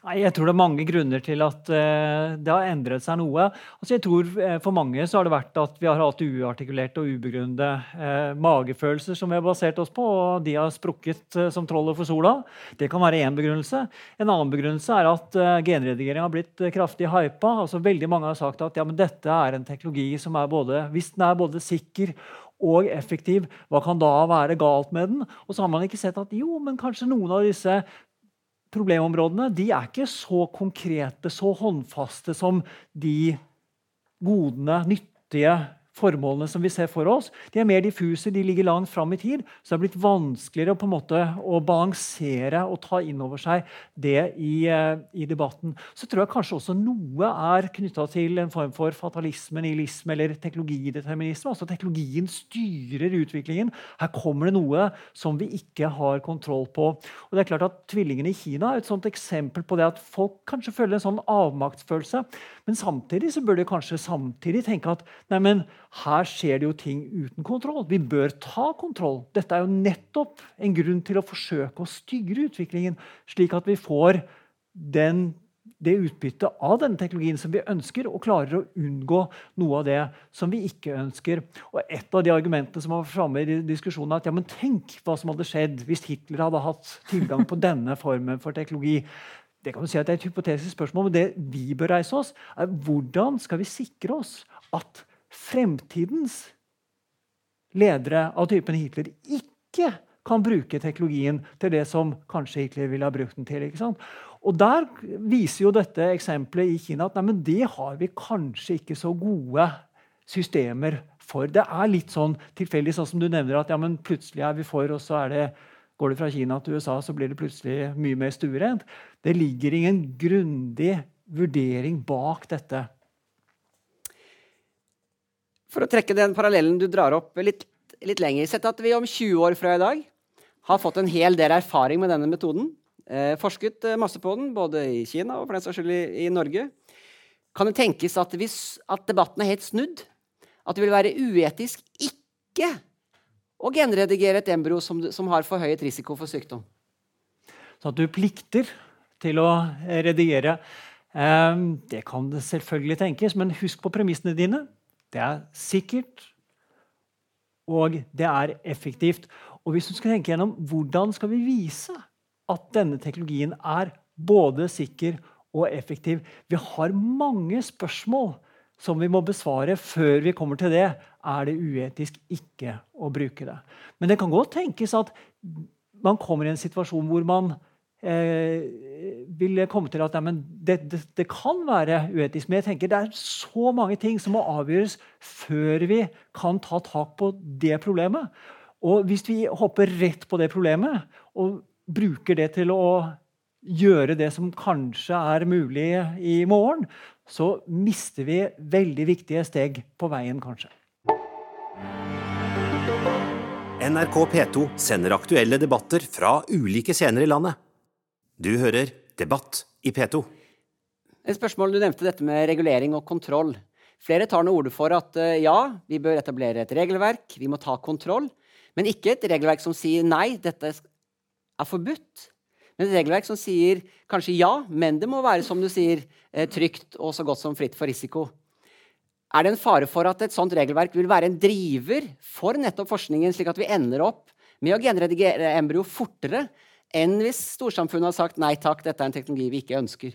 Nei, Jeg tror det er mange grunner til at uh, det har endret seg noe. Altså, jeg tror uh, For mange så har det vært at vi har hatt uartikulerte og ubegrunnede uh, magefølelser som vi har basert oss på, og de har sprukket som trollet for sola. Det kan være én begrunnelse. En annen begrunnelse er at genredigering har blitt kraftig hypa. Altså, veldig mange har sagt at ja, dette er en teknologi som er både, hvis den er både sikker og effektiv. Hva kan da være galt med den? Og så har man ikke sett at jo, men kanskje noen av disse problemområdene de er ikke så konkrete, så håndfaste som de godene, nyttige formålene som vi ser for oss, de er mer diffuse, de ligger langt fram i tid. Så det er blitt vanskeligere på en måte å balansere og ta inn over seg det i, eh, i debatten. Så tror jeg kanskje også noe er knytta til en form for fatalisme, nihilisme eller teknologideterminisme. altså Teknologien styrer utviklingen. Her kommer det noe som vi ikke har kontroll på. Og det er klart at Tvillingene i Kina er et sånt eksempel på det at folk kanskje føler en sånn avmaktsfølelse. Men samtidig så bør de kanskje samtidig tenke at nei, men her skjer det jo ting uten kontroll. Vi bør ta kontroll. Dette er jo nettopp en grunn til å forsøke å styre utviklingen, slik at vi får den, det utbyttet av denne teknologien som vi ønsker, og klarer å unngå noe av det som vi ikke ønsker. Og Et av de argumentene som var framme i diskusjonen, er at ja, men tenk hva som hadde skjedd hvis Hitler hadde hatt tilgang på denne formen for teknologi. Det kan du si at det er et hypotetisk spørsmål, men det vi bør reise oss, er hvordan skal vi sikre oss at fremtidens ledere av typen Hitler ikke kan bruke teknologien til det som kanskje Hitler ville ha brukt den til. Og Der viser jo dette eksempelet i Kina at nei, det har vi kanskje ikke så gode systemer for. Det er litt sånn tilfeldig, sånn som du nevner, at ja, plutselig er vi for, og så det, går det fra Kina til USA, så blir det plutselig mye mer stuerent. Det ligger ingen grundig vurdering bak dette. For å trekke den parallellen du drar opp litt, litt lenger Sett at vi om 20 år fra i dag har fått en hel del erfaring med denne metoden. Eh, forsket eh, masse på den, både i Kina og for den saks skyld i, i, Norge. Kan det tenkes at, hvis, at debatten er helt snudd? At det vil være uetisk ikke å genredigere et embryo som, som har forhøyet risiko for sykdom? Så at du plikter til å redigere. Eh, det kan selvfølgelig tenkes, men husk på premissene dine. Det er sikkert, og det er effektivt. Og hvis du skal tenke gjennom hvordan skal vi vise at denne teknologien er både sikker og effektiv Vi har mange spørsmål som vi må besvare før vi kommer til det. Er det uetisk ikke å bruke det? Men det kan godt tenkes at man kommer i en situasjon hvor man eh, vil komme til at nei, det, det, det, kan være uetisk. Men jeg tenker det er så mange ting som må avgjøres før vi kan ta tak på det problemet. Og hvis vi hopper rett på det problemet og bruker det til å gjøre det som kanskje er mulig i morgen, så mister vi veldig viktige steg på veien, kanskje. NRK P2 sender aktuelle debatter fra ulike scener i landet. Du hører Debatt i P2. Et spørsmål Du nevnte dette med regulering og kontroll. Flere tar nå ordet for at eh, ja, vi bør etablere et regelverk, vi må ta kontroll. Men ikke et regelverk som sier nei, dette er forbudt. Men et regelverk som sier kanskje ja, men det må være som du sier, eh, trygt og så godt som fritt for risiko. Er det en fare for at et sånt regelverk vil være en driver for nettopp forskningen, slik at vi ender opp med å genredigere embryo fortere enn hvis storsamfunnet har sagt nei takk, dette er en teknologi vi ikke ønsker?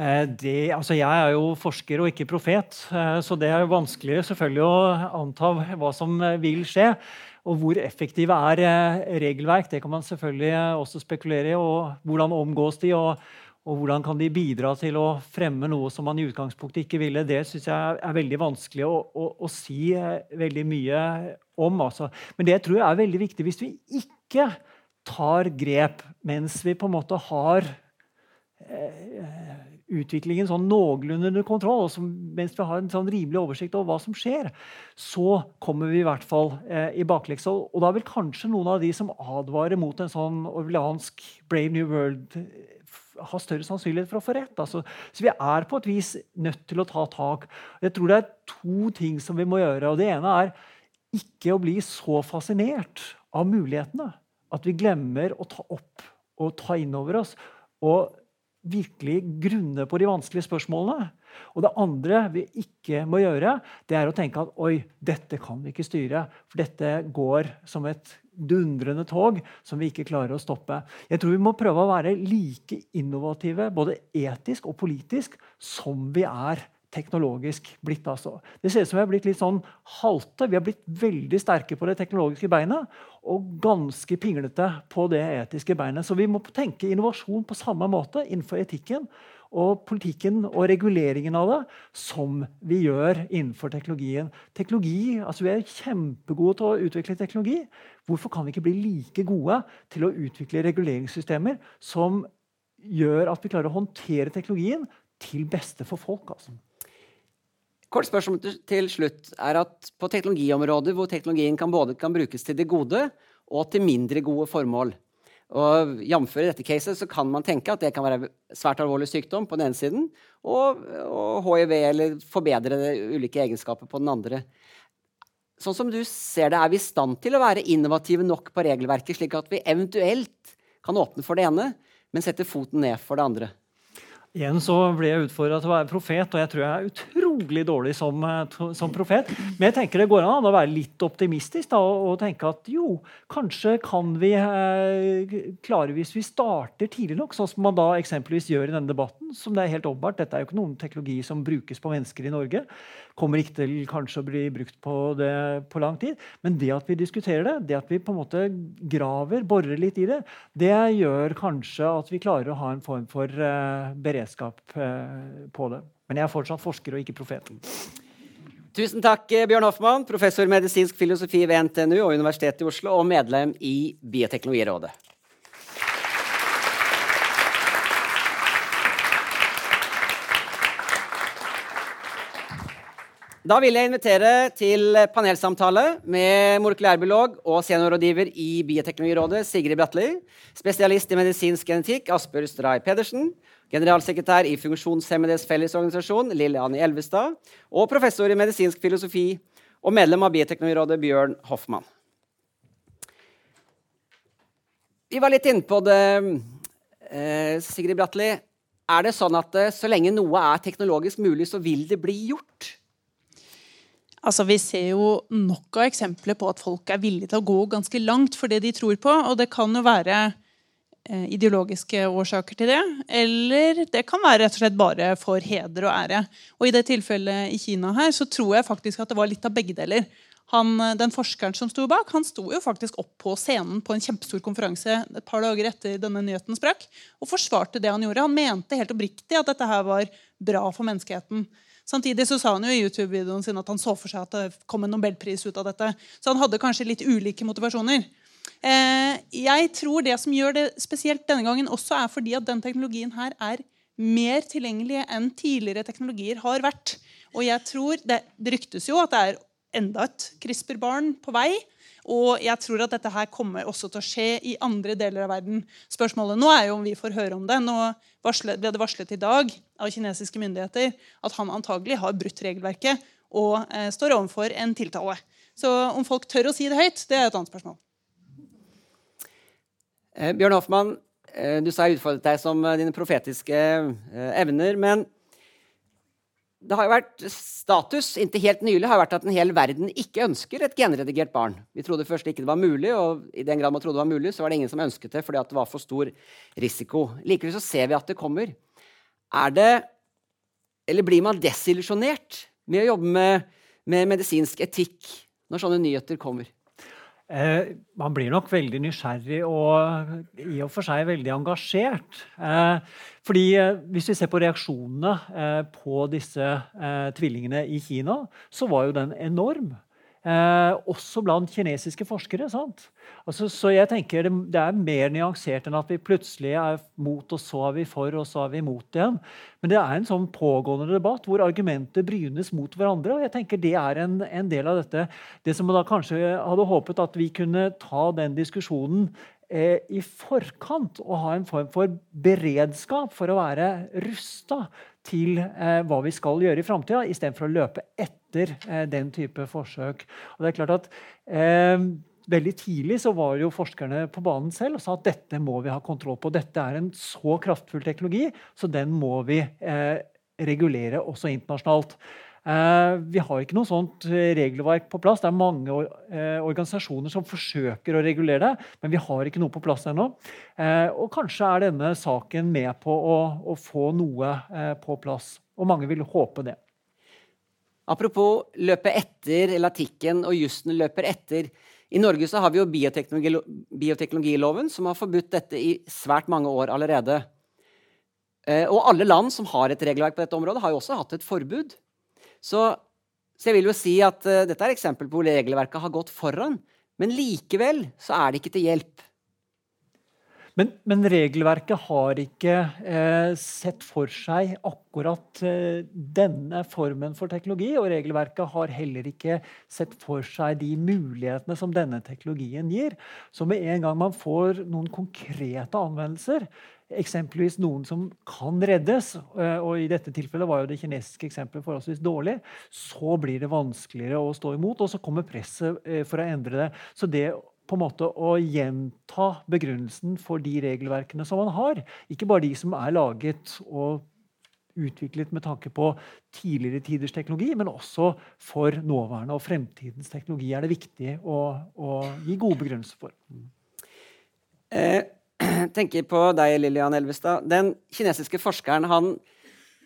Eh, det, altså jeg er jo forsker og ikke profet, eh, så det er vanskelig selvfølgelig å anta hva som eh, vil skje. Og hvor effektive er regelverk, det kan man selvfølgelig også spekulere i. Og hvordan omgås de, og, og, hvordan kan de bidra til å fremme noe som man i utgangspunktet ikke ville. Det syns jeg er veldig vanskelig å, å, å si veldig mye om. Altså. Men det tror jeg er veldig viktig hvis vi ikke tar grep mens vi på en måte har utviklingen sånn noenlunde under kontroll, og mens vi har en sånn rimelig oversikt over hva som skjer, så kommer vi i hvert fall eh, i bakleksa. Og da vil kanskje noen av de som advarer mot en sånn orleansk Brave New World, ha større sannsynlighet for å få rett. Altså, så vi er på et vis nødt til å ta tak. Jeg tror det er to ting som vi må gjøre. og Det ene er ikke å bli så fascinert av mulighetene at vi glemmer å ta opp og ta inn over oss. Og virkelig grunne på de vanskelige spørsmålene. Og det andre vi ikke må gjøre, det er å tenke at oi, dette kan vi ikke styre. For dette går som et dundrende tog som vi ikke klarer å stoppe. Jeg tror vi må prøve å være like innovative både etisk og politisk som vi er teknologisk blitt. altså. Det ser ut som vi har blitt litt sånn halte. Vi har blitt veldig sterke på det teknologiske beinet og ganske pinglete på det etiske beinet. Så vi må tenke innovasjon på samme måte innenfor etikken og politikken og reguleringen av det som vi gjør innenfor teknologien. Teknologi, altså Vi er kjempegode til å utvikle teknologi. Hvorfor kan vi ikke bli like gode til å utvikle reguleringssystemer som gjør at vi klarer å håndtere teknologien til beste for folk? altså? Kort spørsmål til slutt er at På teknologiområder hvor teknologien kan både kan brukes til det gode og til mindre gode formål og Jf. dette caset så kan man tenke at det kan være svært alvorlig sykdom på den ene siden, og, og hiv eller forbedre ulike egenskaper på den andre. Sånn som du ser det, Er vi i stand til å være innovative nok på regelverket, slik at vi eventuelt kan åpne for det ene, men sette foten ned for det andre? Igjen så ble jeg utfordra til å være profet, og jeg tror jeg er utrolig dårlig som, eh, som profet. Men jeg tenker det går an å være litt optimistisk da, og, tenke at jo, kanskje kan vi eh, klare hvis vi starter tidlig nok, sånn som man da eksempelvis gjør i denne debatten. som det er helt åpenbart, Dette er jo ikke noen teknologi som brukes på mennesker i Norge. Kommer ikke til kanskje å bli brukt på det på lang tid. Men det at vi diskuterer det, det at vi på en måte graver, borer litt i det, det gjør kanskje at vi klarer å ha en form for eh, beredskap beredskap eh, på det. Men jeg er fortsatt forsker og ikke profet. Tusen takk, eh, Bjørn Hoffmann, professor i medisinsk filosofi ved NTNU og Universitetet i Oslo, og medlem i Bioteknologirådet. Da vil jeg invitere til panelsamtale med molekylærbiolog og seniorrådgiver i Bioteknologirådet, Sigrid Bratli, spesialist i medisinsk genetikk, Asbjørn Stray Pedersen, generalsekretær i Funksjonshemmedes Fellesorganisasjon, Lille-Anni Elvestad, og professor i medisinsk filosofi og medlem av Bioteknologirådet, Bjørn Hoffmann. Vi var litt inne på det, eh, Sigrid Bratteli. Er det sånn at eh, så lenge noe er teknologisk mulig, så vil det bli gjort? Altså, Vi ser jo nok av eksempler på at folk er villige til å gå ganske langt for det de tror på. Og det kan jo være ideologiske årsaker til det. Eller det kan være rett og slett bare for heder og ære. Og I det tilfellet i Kina her, så tror jeg faktisk at det var litt av begge deler. Han, eh, den forskeren som sto bak, han sto jo faktisk opp på scenen på en kjempestor konferanse et par dager etter denne nyheten sprakk, og forsvarte det han gjorde. Han mente helt oppriktig at dette her var bra for menneskeheten. Samtidig så sa han jo i YouTube-videoen sin at han så for seg at det kom en nobelpris ut av dette. Så han hadde kanskje litt ulike motivasjoner. Eh, jeg tror det som gjør det spesielt denne gangen, også er fordi at den teknologien her er mer tilgjengelig enn tidligere teknologier har vært. Og jeg tror, Det, det ryktes jo at det er enda et CRISPR-barn på vei. Og jeg tror at dette her kommer også til å skje i andre deler av verden. Spørsmålet nå er jo om vi får høre om det. Nå varslet, ble det varslet i dag av kinesiske myndigheter at han antagelig har brutt regelverket og eh, står overfor en tiltale. Så om folk tør å si det høyt, det er et annet spørsmål. Eh, Bjørn Hoffmann, eh, du sa jeg utfordret deg som eh, dine profetiske eh, evner. men det har jo vært Status inntil helt nylig har vært at en hel verden ikke ønsker et genredigert barn. Vi trodde først ikke det var mulig, og i den grad man trodde det var mulig, så var det ingen som ønsket det fordi det var for stor risiko. Likevel så ser vi at det kommer. Er det Eller blir man desillusjonert med å jobbe med, med medisinsk etikk når sånne nyheter kommer? Eh, man blir nok veldig nysgjerrig og i og for seg veldig engasjert. Eh, fordi eh, Hvis vi ser på reaksjonene eh, på disse eh, tvillingene i Kina, så var jo den enorm. Eh, også blant kinesiske forskere. Altså, så jeg tenker det, det, er mer nyansert enn at vi plutselig er mot, og så er vi for, og så er vi mot igjen. Men det er en sånn pågående debatt hvor argumenter brynes mot hverandre. og jeg tenker Det er en, en del av dette. Det som da kanskje hadde håpet at vi kunne ta den diskusjonen eh, i forkant og ha en form for beredskap for å være rusta til eh, hva vi skal gjøre i framtida, istedenfor å løpe etter eh, den type forsøk. Og det er klart at eh, Veldig tidlig så var jo forskerne på banen selv og sa at dette må vi ha kontroll på. Dette er en så kraftfull teknologi, så den må vi eh, regulere også internasjonalt. Eh, vi har ikke noe sånt eh, regelverk på plass. Det er mange eh, organisasjoner som forsøker å regulere det, men vi har ikke noe på plass ennå. Og kanskje er denne saken med på å, å få noe på plass. Og mange vil håpe det. Apropos løpe etter latikken og jussen løper etter. I Norge så har vi jo bioteknologi, bioteknologiloven, som har forbudt dette i svært mange år allerede. Og alle land som har et regelverk på dette området, har jo også hatt et forbud. Så, så, jeg vil jo si at uh, dette er eksempel på hvor regelverket har gått foran. Men likevel så er det ikke til hjelp. Men, men regelverket har ikke eh, sett for seg akkurat eh, denne formen for teknologi. Og regelverket har heller ikke sett for seg de mulighetene som denne teknologien gir. Så med en gang man får noen konkrete anvendelser, eksempelvis noen som kan reddes, eh, og i dette tilfellet var jo det kinesiske eksempelet forholdsvis dårlig, så blir det vanskeligere å stå imot, og så kommer presset eh, for å endre det. Så det på en måte å gjenta begrunnelsen for de regelverkene som man har, ikke bare de som er laget og utviklet med tanke på tidligere tiders teknologi, men også for nåværende og fremtidens teknologi er det viktig å, å gi gode begrunnelser for. Jeg [CLEARS THROAT] tenker på deg, Lillian Elvestad. Den kinesiske forskeren han,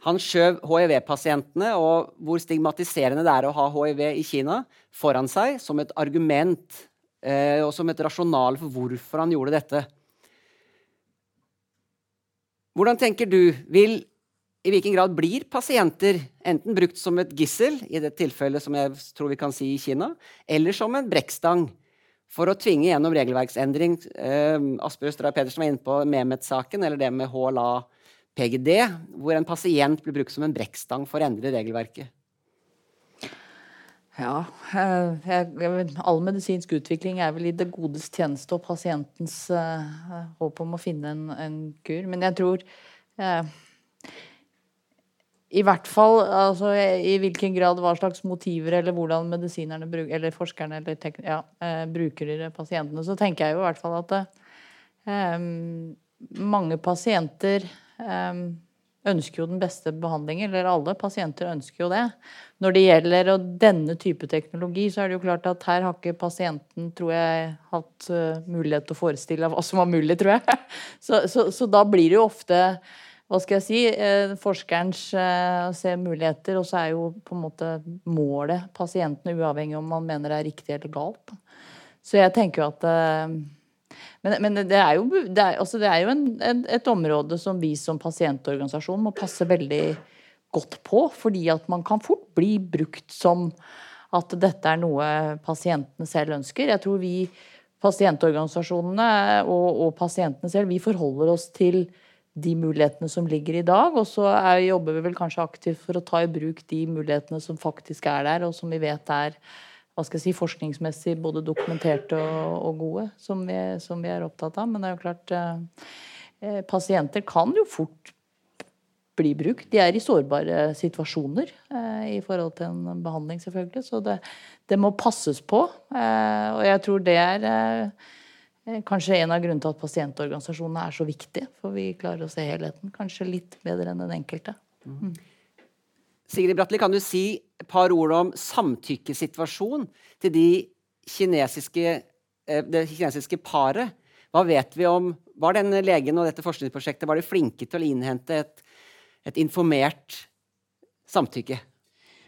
han skjøv hiv-pasientene og hvor stigmatiserende det er å ha hiv i Kina, foran seg som et argument eh, og som et rasjonal for hvorfor han gjorde dette. Hvordan tenker du vil i hvilken grad blir pasienter enten brukt som et gissel, i det tilfellet som jeg tror vi kan si i Kina, eller som en brekkstang? for å tvinge gjennom regelverksendring. Eh, Asbjørn Stray Pedersen var inne på Mehmet-saken, eller det med HLA PGD, hvor en pasient blir brukt som en brekkstang for å endre regelverket. Ja, eh, all medisinsk utvikling er vel i det godes tjeneste og pasientens uh, håp om å finne en, en, kur. Men jeg tror uh, i hvert fall altså, i hvilken grad hva slags motiver eller hvordan medisinerne eller forskerne eller ja, eh, bruker pasientene, så tenker jeg jo i hvert fall at eh, mange pasienter eh, ønsker jo den beste behandlingen, eller alle pasienter ønsker jo det. Når det gjelder denne type teknologi, så er det jo klart at her har ikke pasienten, tror jeg, hatt uh, mulighet til å forestille hva som var mulig, tror jeg. [LAUGHS] Så, så, så da blir det jo ofte hva skal jeg si, eh, forskerens eh, ser muligheter, og så er jo på en måte målet pasientene, uavhengig om man mener det er riktig eller galt. Så jeg tenker jo at eh, Men, men det er jo, det er, altså det er jo en, en, et område som vi som pasientorganisasjon må passe veldig godt på, fordi at man kan fort bli brukt som at dette er noe pasientene selv ønsker. Jeg tror vi pasientorganisasjonene og, og, pasientene selv, vi forholder oss til de mulighetene som ligger i dag. Og så er, jobber vi vel kanskje aktivt for å ta i bruk de mulighetene som faktisk er der, og som vi vet er hva skal jeg si, forskningsmessig både dokumenterte og, og gode, som vi, som vi, er opptatt av. Men det er jo klart eh, eh Pasienter kan jo fort bli brukt. De er i sårbare situasjoner eh, i forhold til en behandling, selvfølgelig. Så det, det må passes på. Eh, og jeg tror det er eh, kanskje en av grunnene til at pasientorganisasjonene er så viktige. For vi klarer å se helheten kanskje litt bedre enn den enkelte. Mm. Sigrid Bratli, kan du si et par ord om samtykkesituasjonen til de kinesiske, eh, det kinesiske paret? Hva vet vi om Var denne legen og dette forskningsprosjektet var de flinke til å innhente et et informert samtykke.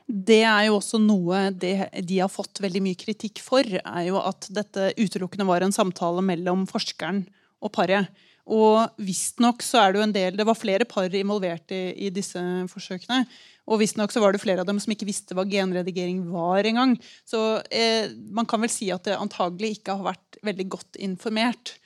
Det er jo også noe de har fått veldig mye kritikk for. er jo At dette utelukkende var en samtale mellom forskeren og paret. Og visstnok så er det jo en del Det var flere par involvert i, i disse forsøkene. Og visstnok så var det flere av dem som ikke visste hva genredigering var engang. Så eh, man kan vel si at det antagelig ikke har vært veldig godt informert.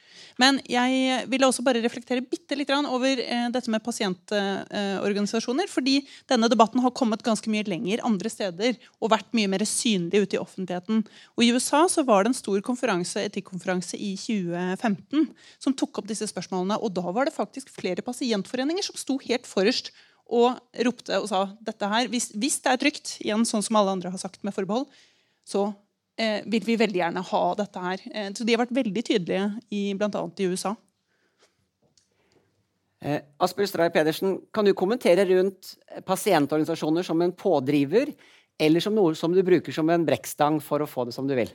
Men jeg ville også bare reflektere bitte litt over eh, dette med pasientorganisasjoner. fordi denne debatten har kommet ganske mye lenger andre steder og vært mye mer synlig ute i offentligheten. Og I USA så var det en stor konferanse, etikkonferanse i 2015 som tok opp disse spørsmålene. og Da var det faktisk flere pasientforeninger som sto helt forrest og ropte og sa dette her, hvis, hvis det er trygt, igjen sånn som alle andre har sagt med forbehold, så vil vi veldig gjerne ha dette her. Eh, så de har vært veldig tydelige i bl.a. i USA. Eh, Asbjørn Stray Pedersen, kan du kommentere rundt pasientorganisasjoner som en pådriver, eller som noe som du bruker som en brekkstang for å få det som du vil?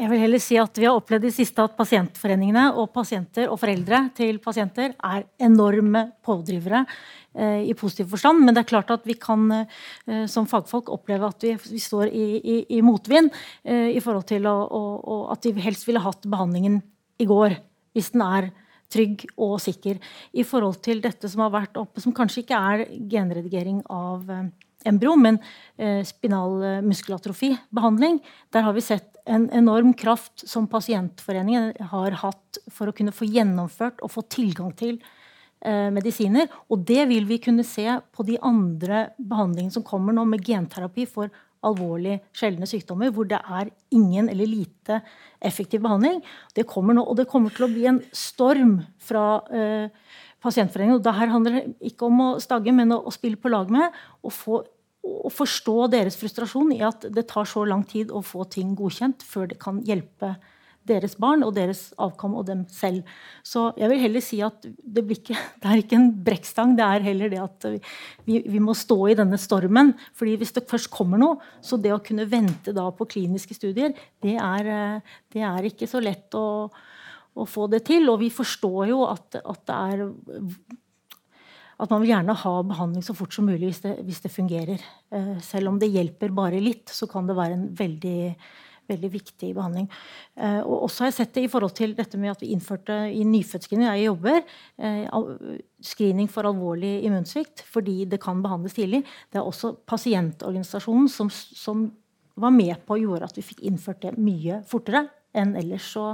Jeg vil heller si at Vi har opplevd i siste at pasientforeningene og pasienter og foreldre til pasienter er enorme pådrivere eh, i positiv forstand. Men det er klart at vi kan eh, som fagfolk oppleve at vi, vi står i, i, i motvind eh, i forhold til å, å, å, at vi helst ville hatt behandlingen i går, hvis den er trygg og sikker. I forhold til dette som har vært oppe, som kanskje ikke er genredigering av eh, embryo, men eh, spinal eh, muskelatrofi-behandling. Der har vi sett en enorm kraft som pasientforeningen har hatt for å kunne få gjennomført og få tilgang til eh, medisiner. Og det vil vi kunne se på de andre behandlingene som kommer nå med genterapi for alvorlig sjeldne sykdommer, hvor det er ingen eller lite effektiv behandling. Det kommer nå, og det kommer til å bli en storm fra pasientforeningen. Og det her handler ikke om å stagge, men å, å spille på lag med. og få å forstå deres frustrasjon i at det tar så lang tid å få ting godkjent før det kan hjelpe deres barn og deres avkom og dem selv. Så jeg vil heller si at det, ikke, [LAUGHS] det er ikke en brekkstang, det er heller det at vi, vi, må stå i denne stormen. fordi hvis det først kommer noe, så det å kunne vente da på kliniske studier, det er, det er ikke så lett å, å, få det til. Og vi forstår jo at, at det er at man vil gjerne ha behandling så fort som mulig hvis det, hvis det fungerer. Eh, selv om det hjelper bare litt, så kan det være en veldig, veldig viktig behandling. Eh, og også har jeg sett det i forhold til dette med at vi innførte i nyfødtscreening jeg jobber, eh, screening for alvorlig immunsvikt fordi det kan behandles tidlig. Det er også pasientorganisasjonen som, som var med på å gjøre at vi fikk innført det mye fortere enn ellers. Så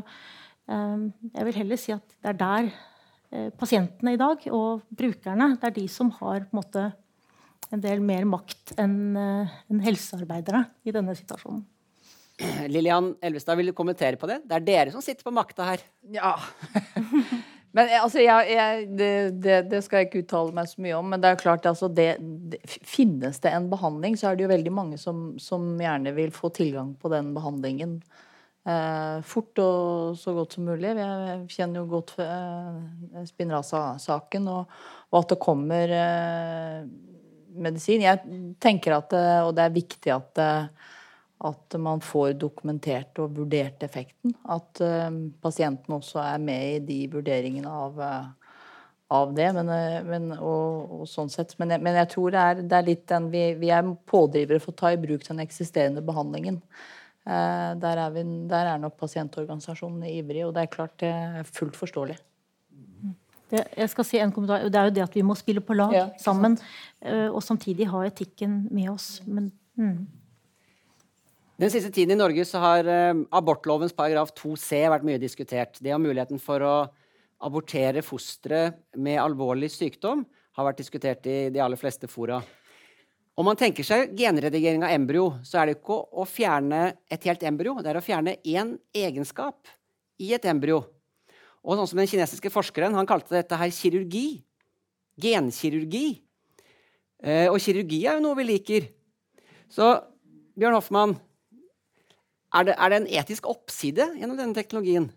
jeg vil heller si at det er der pasientene i dag og brukerne, det er de som har en, måte, en del mer makt enn eh, en helsearbeidere i denne situasjonen. [CLEARS THROAT] Lillian Elvestad, vil du kommentere på det? Det er dere som sitter på makta her. Ja. [LAUGHS] men eh, altså, jeg, jeg, det, det, det, skal jeg ikke uttale meg så mye om. Men det er klart, altså, det, finnes det en behandling, så er det jo veldig mange som, som gjerne vil få tilgang på den behandlingen eh, fort og så godt som mulig. Jeg kjenner jo godt eh, Spinraza-saken, og, og, at det kommer eh, medisin. Jeg tenker at det, Og det er viktig at, eh, at man får dokumentert og vurdert effekten. At eh, pasienten også er med i de vurderingene av, av det. Men, men, og, og sånn sett. Men, jeg, men jeg tror det er, det er litt den vi, vi, er pådrivere for å ta i bruk den eksisterende behandlingen. Eh, der er, vi, der er nok pasientorganisasjonene ivrige, og det er klart det er fullt forståelig. Det, jeg skal si en kommentar. Det er jo det at vi må spille på lag ja, sammen. Eh, og samtidig ha etikken med oss. Men, mm. Den siste tiden i Norge så har eh, abortlovens paragraf 2c vært mye diskutert. Det om muligheten for å abortere fostre med alvorlig sykdom har vært diskutert i de aller fleste fora. Om man tenker seg genredigering av embryo, så er det ikke å, fjerne et helt embryo. Det er å fjerne én egenskap i et embryo. Og sånn som Den kinesiske forskeren han kalte dette her kirurgi. Genkirurgi. Eh, og kirurgi er jo noe vi liker. Så Bjørn Hoffmann, er det, er det en etisk oppside gjennom denne teknologien?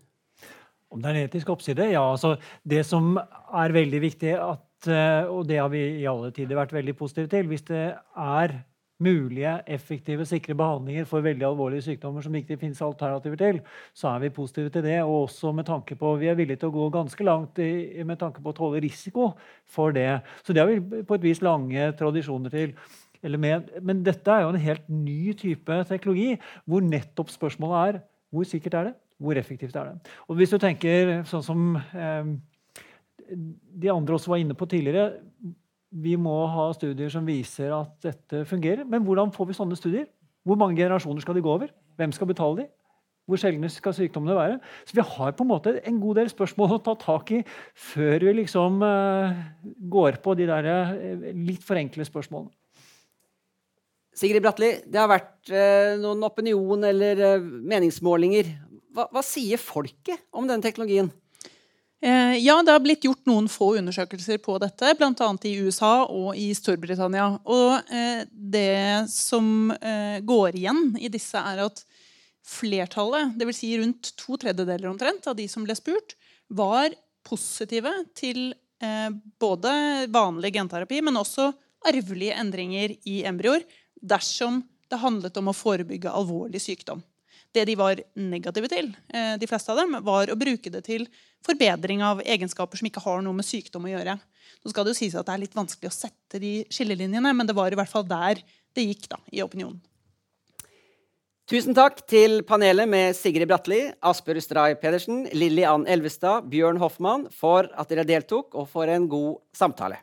Om det er en etisk oppside? Ja. altså Det som er veldig viktig, at, og det har vi i alle tider vært veldig positive til Hvis det er mulige, effektive, sikre behandlinger for veldig alvorlige sykdommer som ikke finnes alternativer til, så er vi positive til det. Og også med tanke på, vi er villige til å gå ganske langt i, med tanke på å tåle risiko for det. Så det har vi på et vis lange tradisjoner til. Men dette er jo en helt ny type teknologi, hvor nettopp spørsmålet er hvor sikkert er det? Hvor effektivt er det? Og hvis du tenker sånn som eh, de andre også var inne på tidligere Vi må ha studier som viser at dette fungerer. Men hvordan får vi sånne studier? Hvor mange generasjoner skal de gå over? Hvem skal betale de? Hvor sjeldne skal sykdommene være? Så vi har på en måte en god del spørsmål å ta tak i før vi liksom uh, går på de der uh, litt for enkle spørsmålene. Sigrid Bratli, det har vært uh, noen opinion- eller meningsmålinger hva, hva sier folket om denne teknologien? Eh, ja, det har blitt gjort noen få undersøkelser på dette, bl.a. i USA og i Storbritannia. Og eh, det som eh, går igjen i disse, er at flertallet, dvs. Si rundt to tredjedeler omtrent av de som ble spurt, var positive til både vanlig genterapi, men også arvelige endringer i embryoer dersom det handlet om å forebygge alvorlig sykdom. Det de var negative til, eh, de fleste av dem, var å bruke det til forbedring av egenskaper som ikke har noe med sykdom å gjøre. Nå skal Det jo sies at det er litt vanskelig å sette de skillelinjene, men det var i hvert fall der det gikk da, i opinionen. Tusen takk til panelet med Sigrid Bratli, Asbjørg Stray Pedersen, Lilly Ann Elvestad, Bjørn Hoffmann for at dere deltok, og for en god samtale.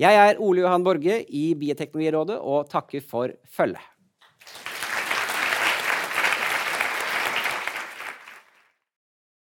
Jeg er Ole Johan Borge i Bioteknologirådet og takker for følget.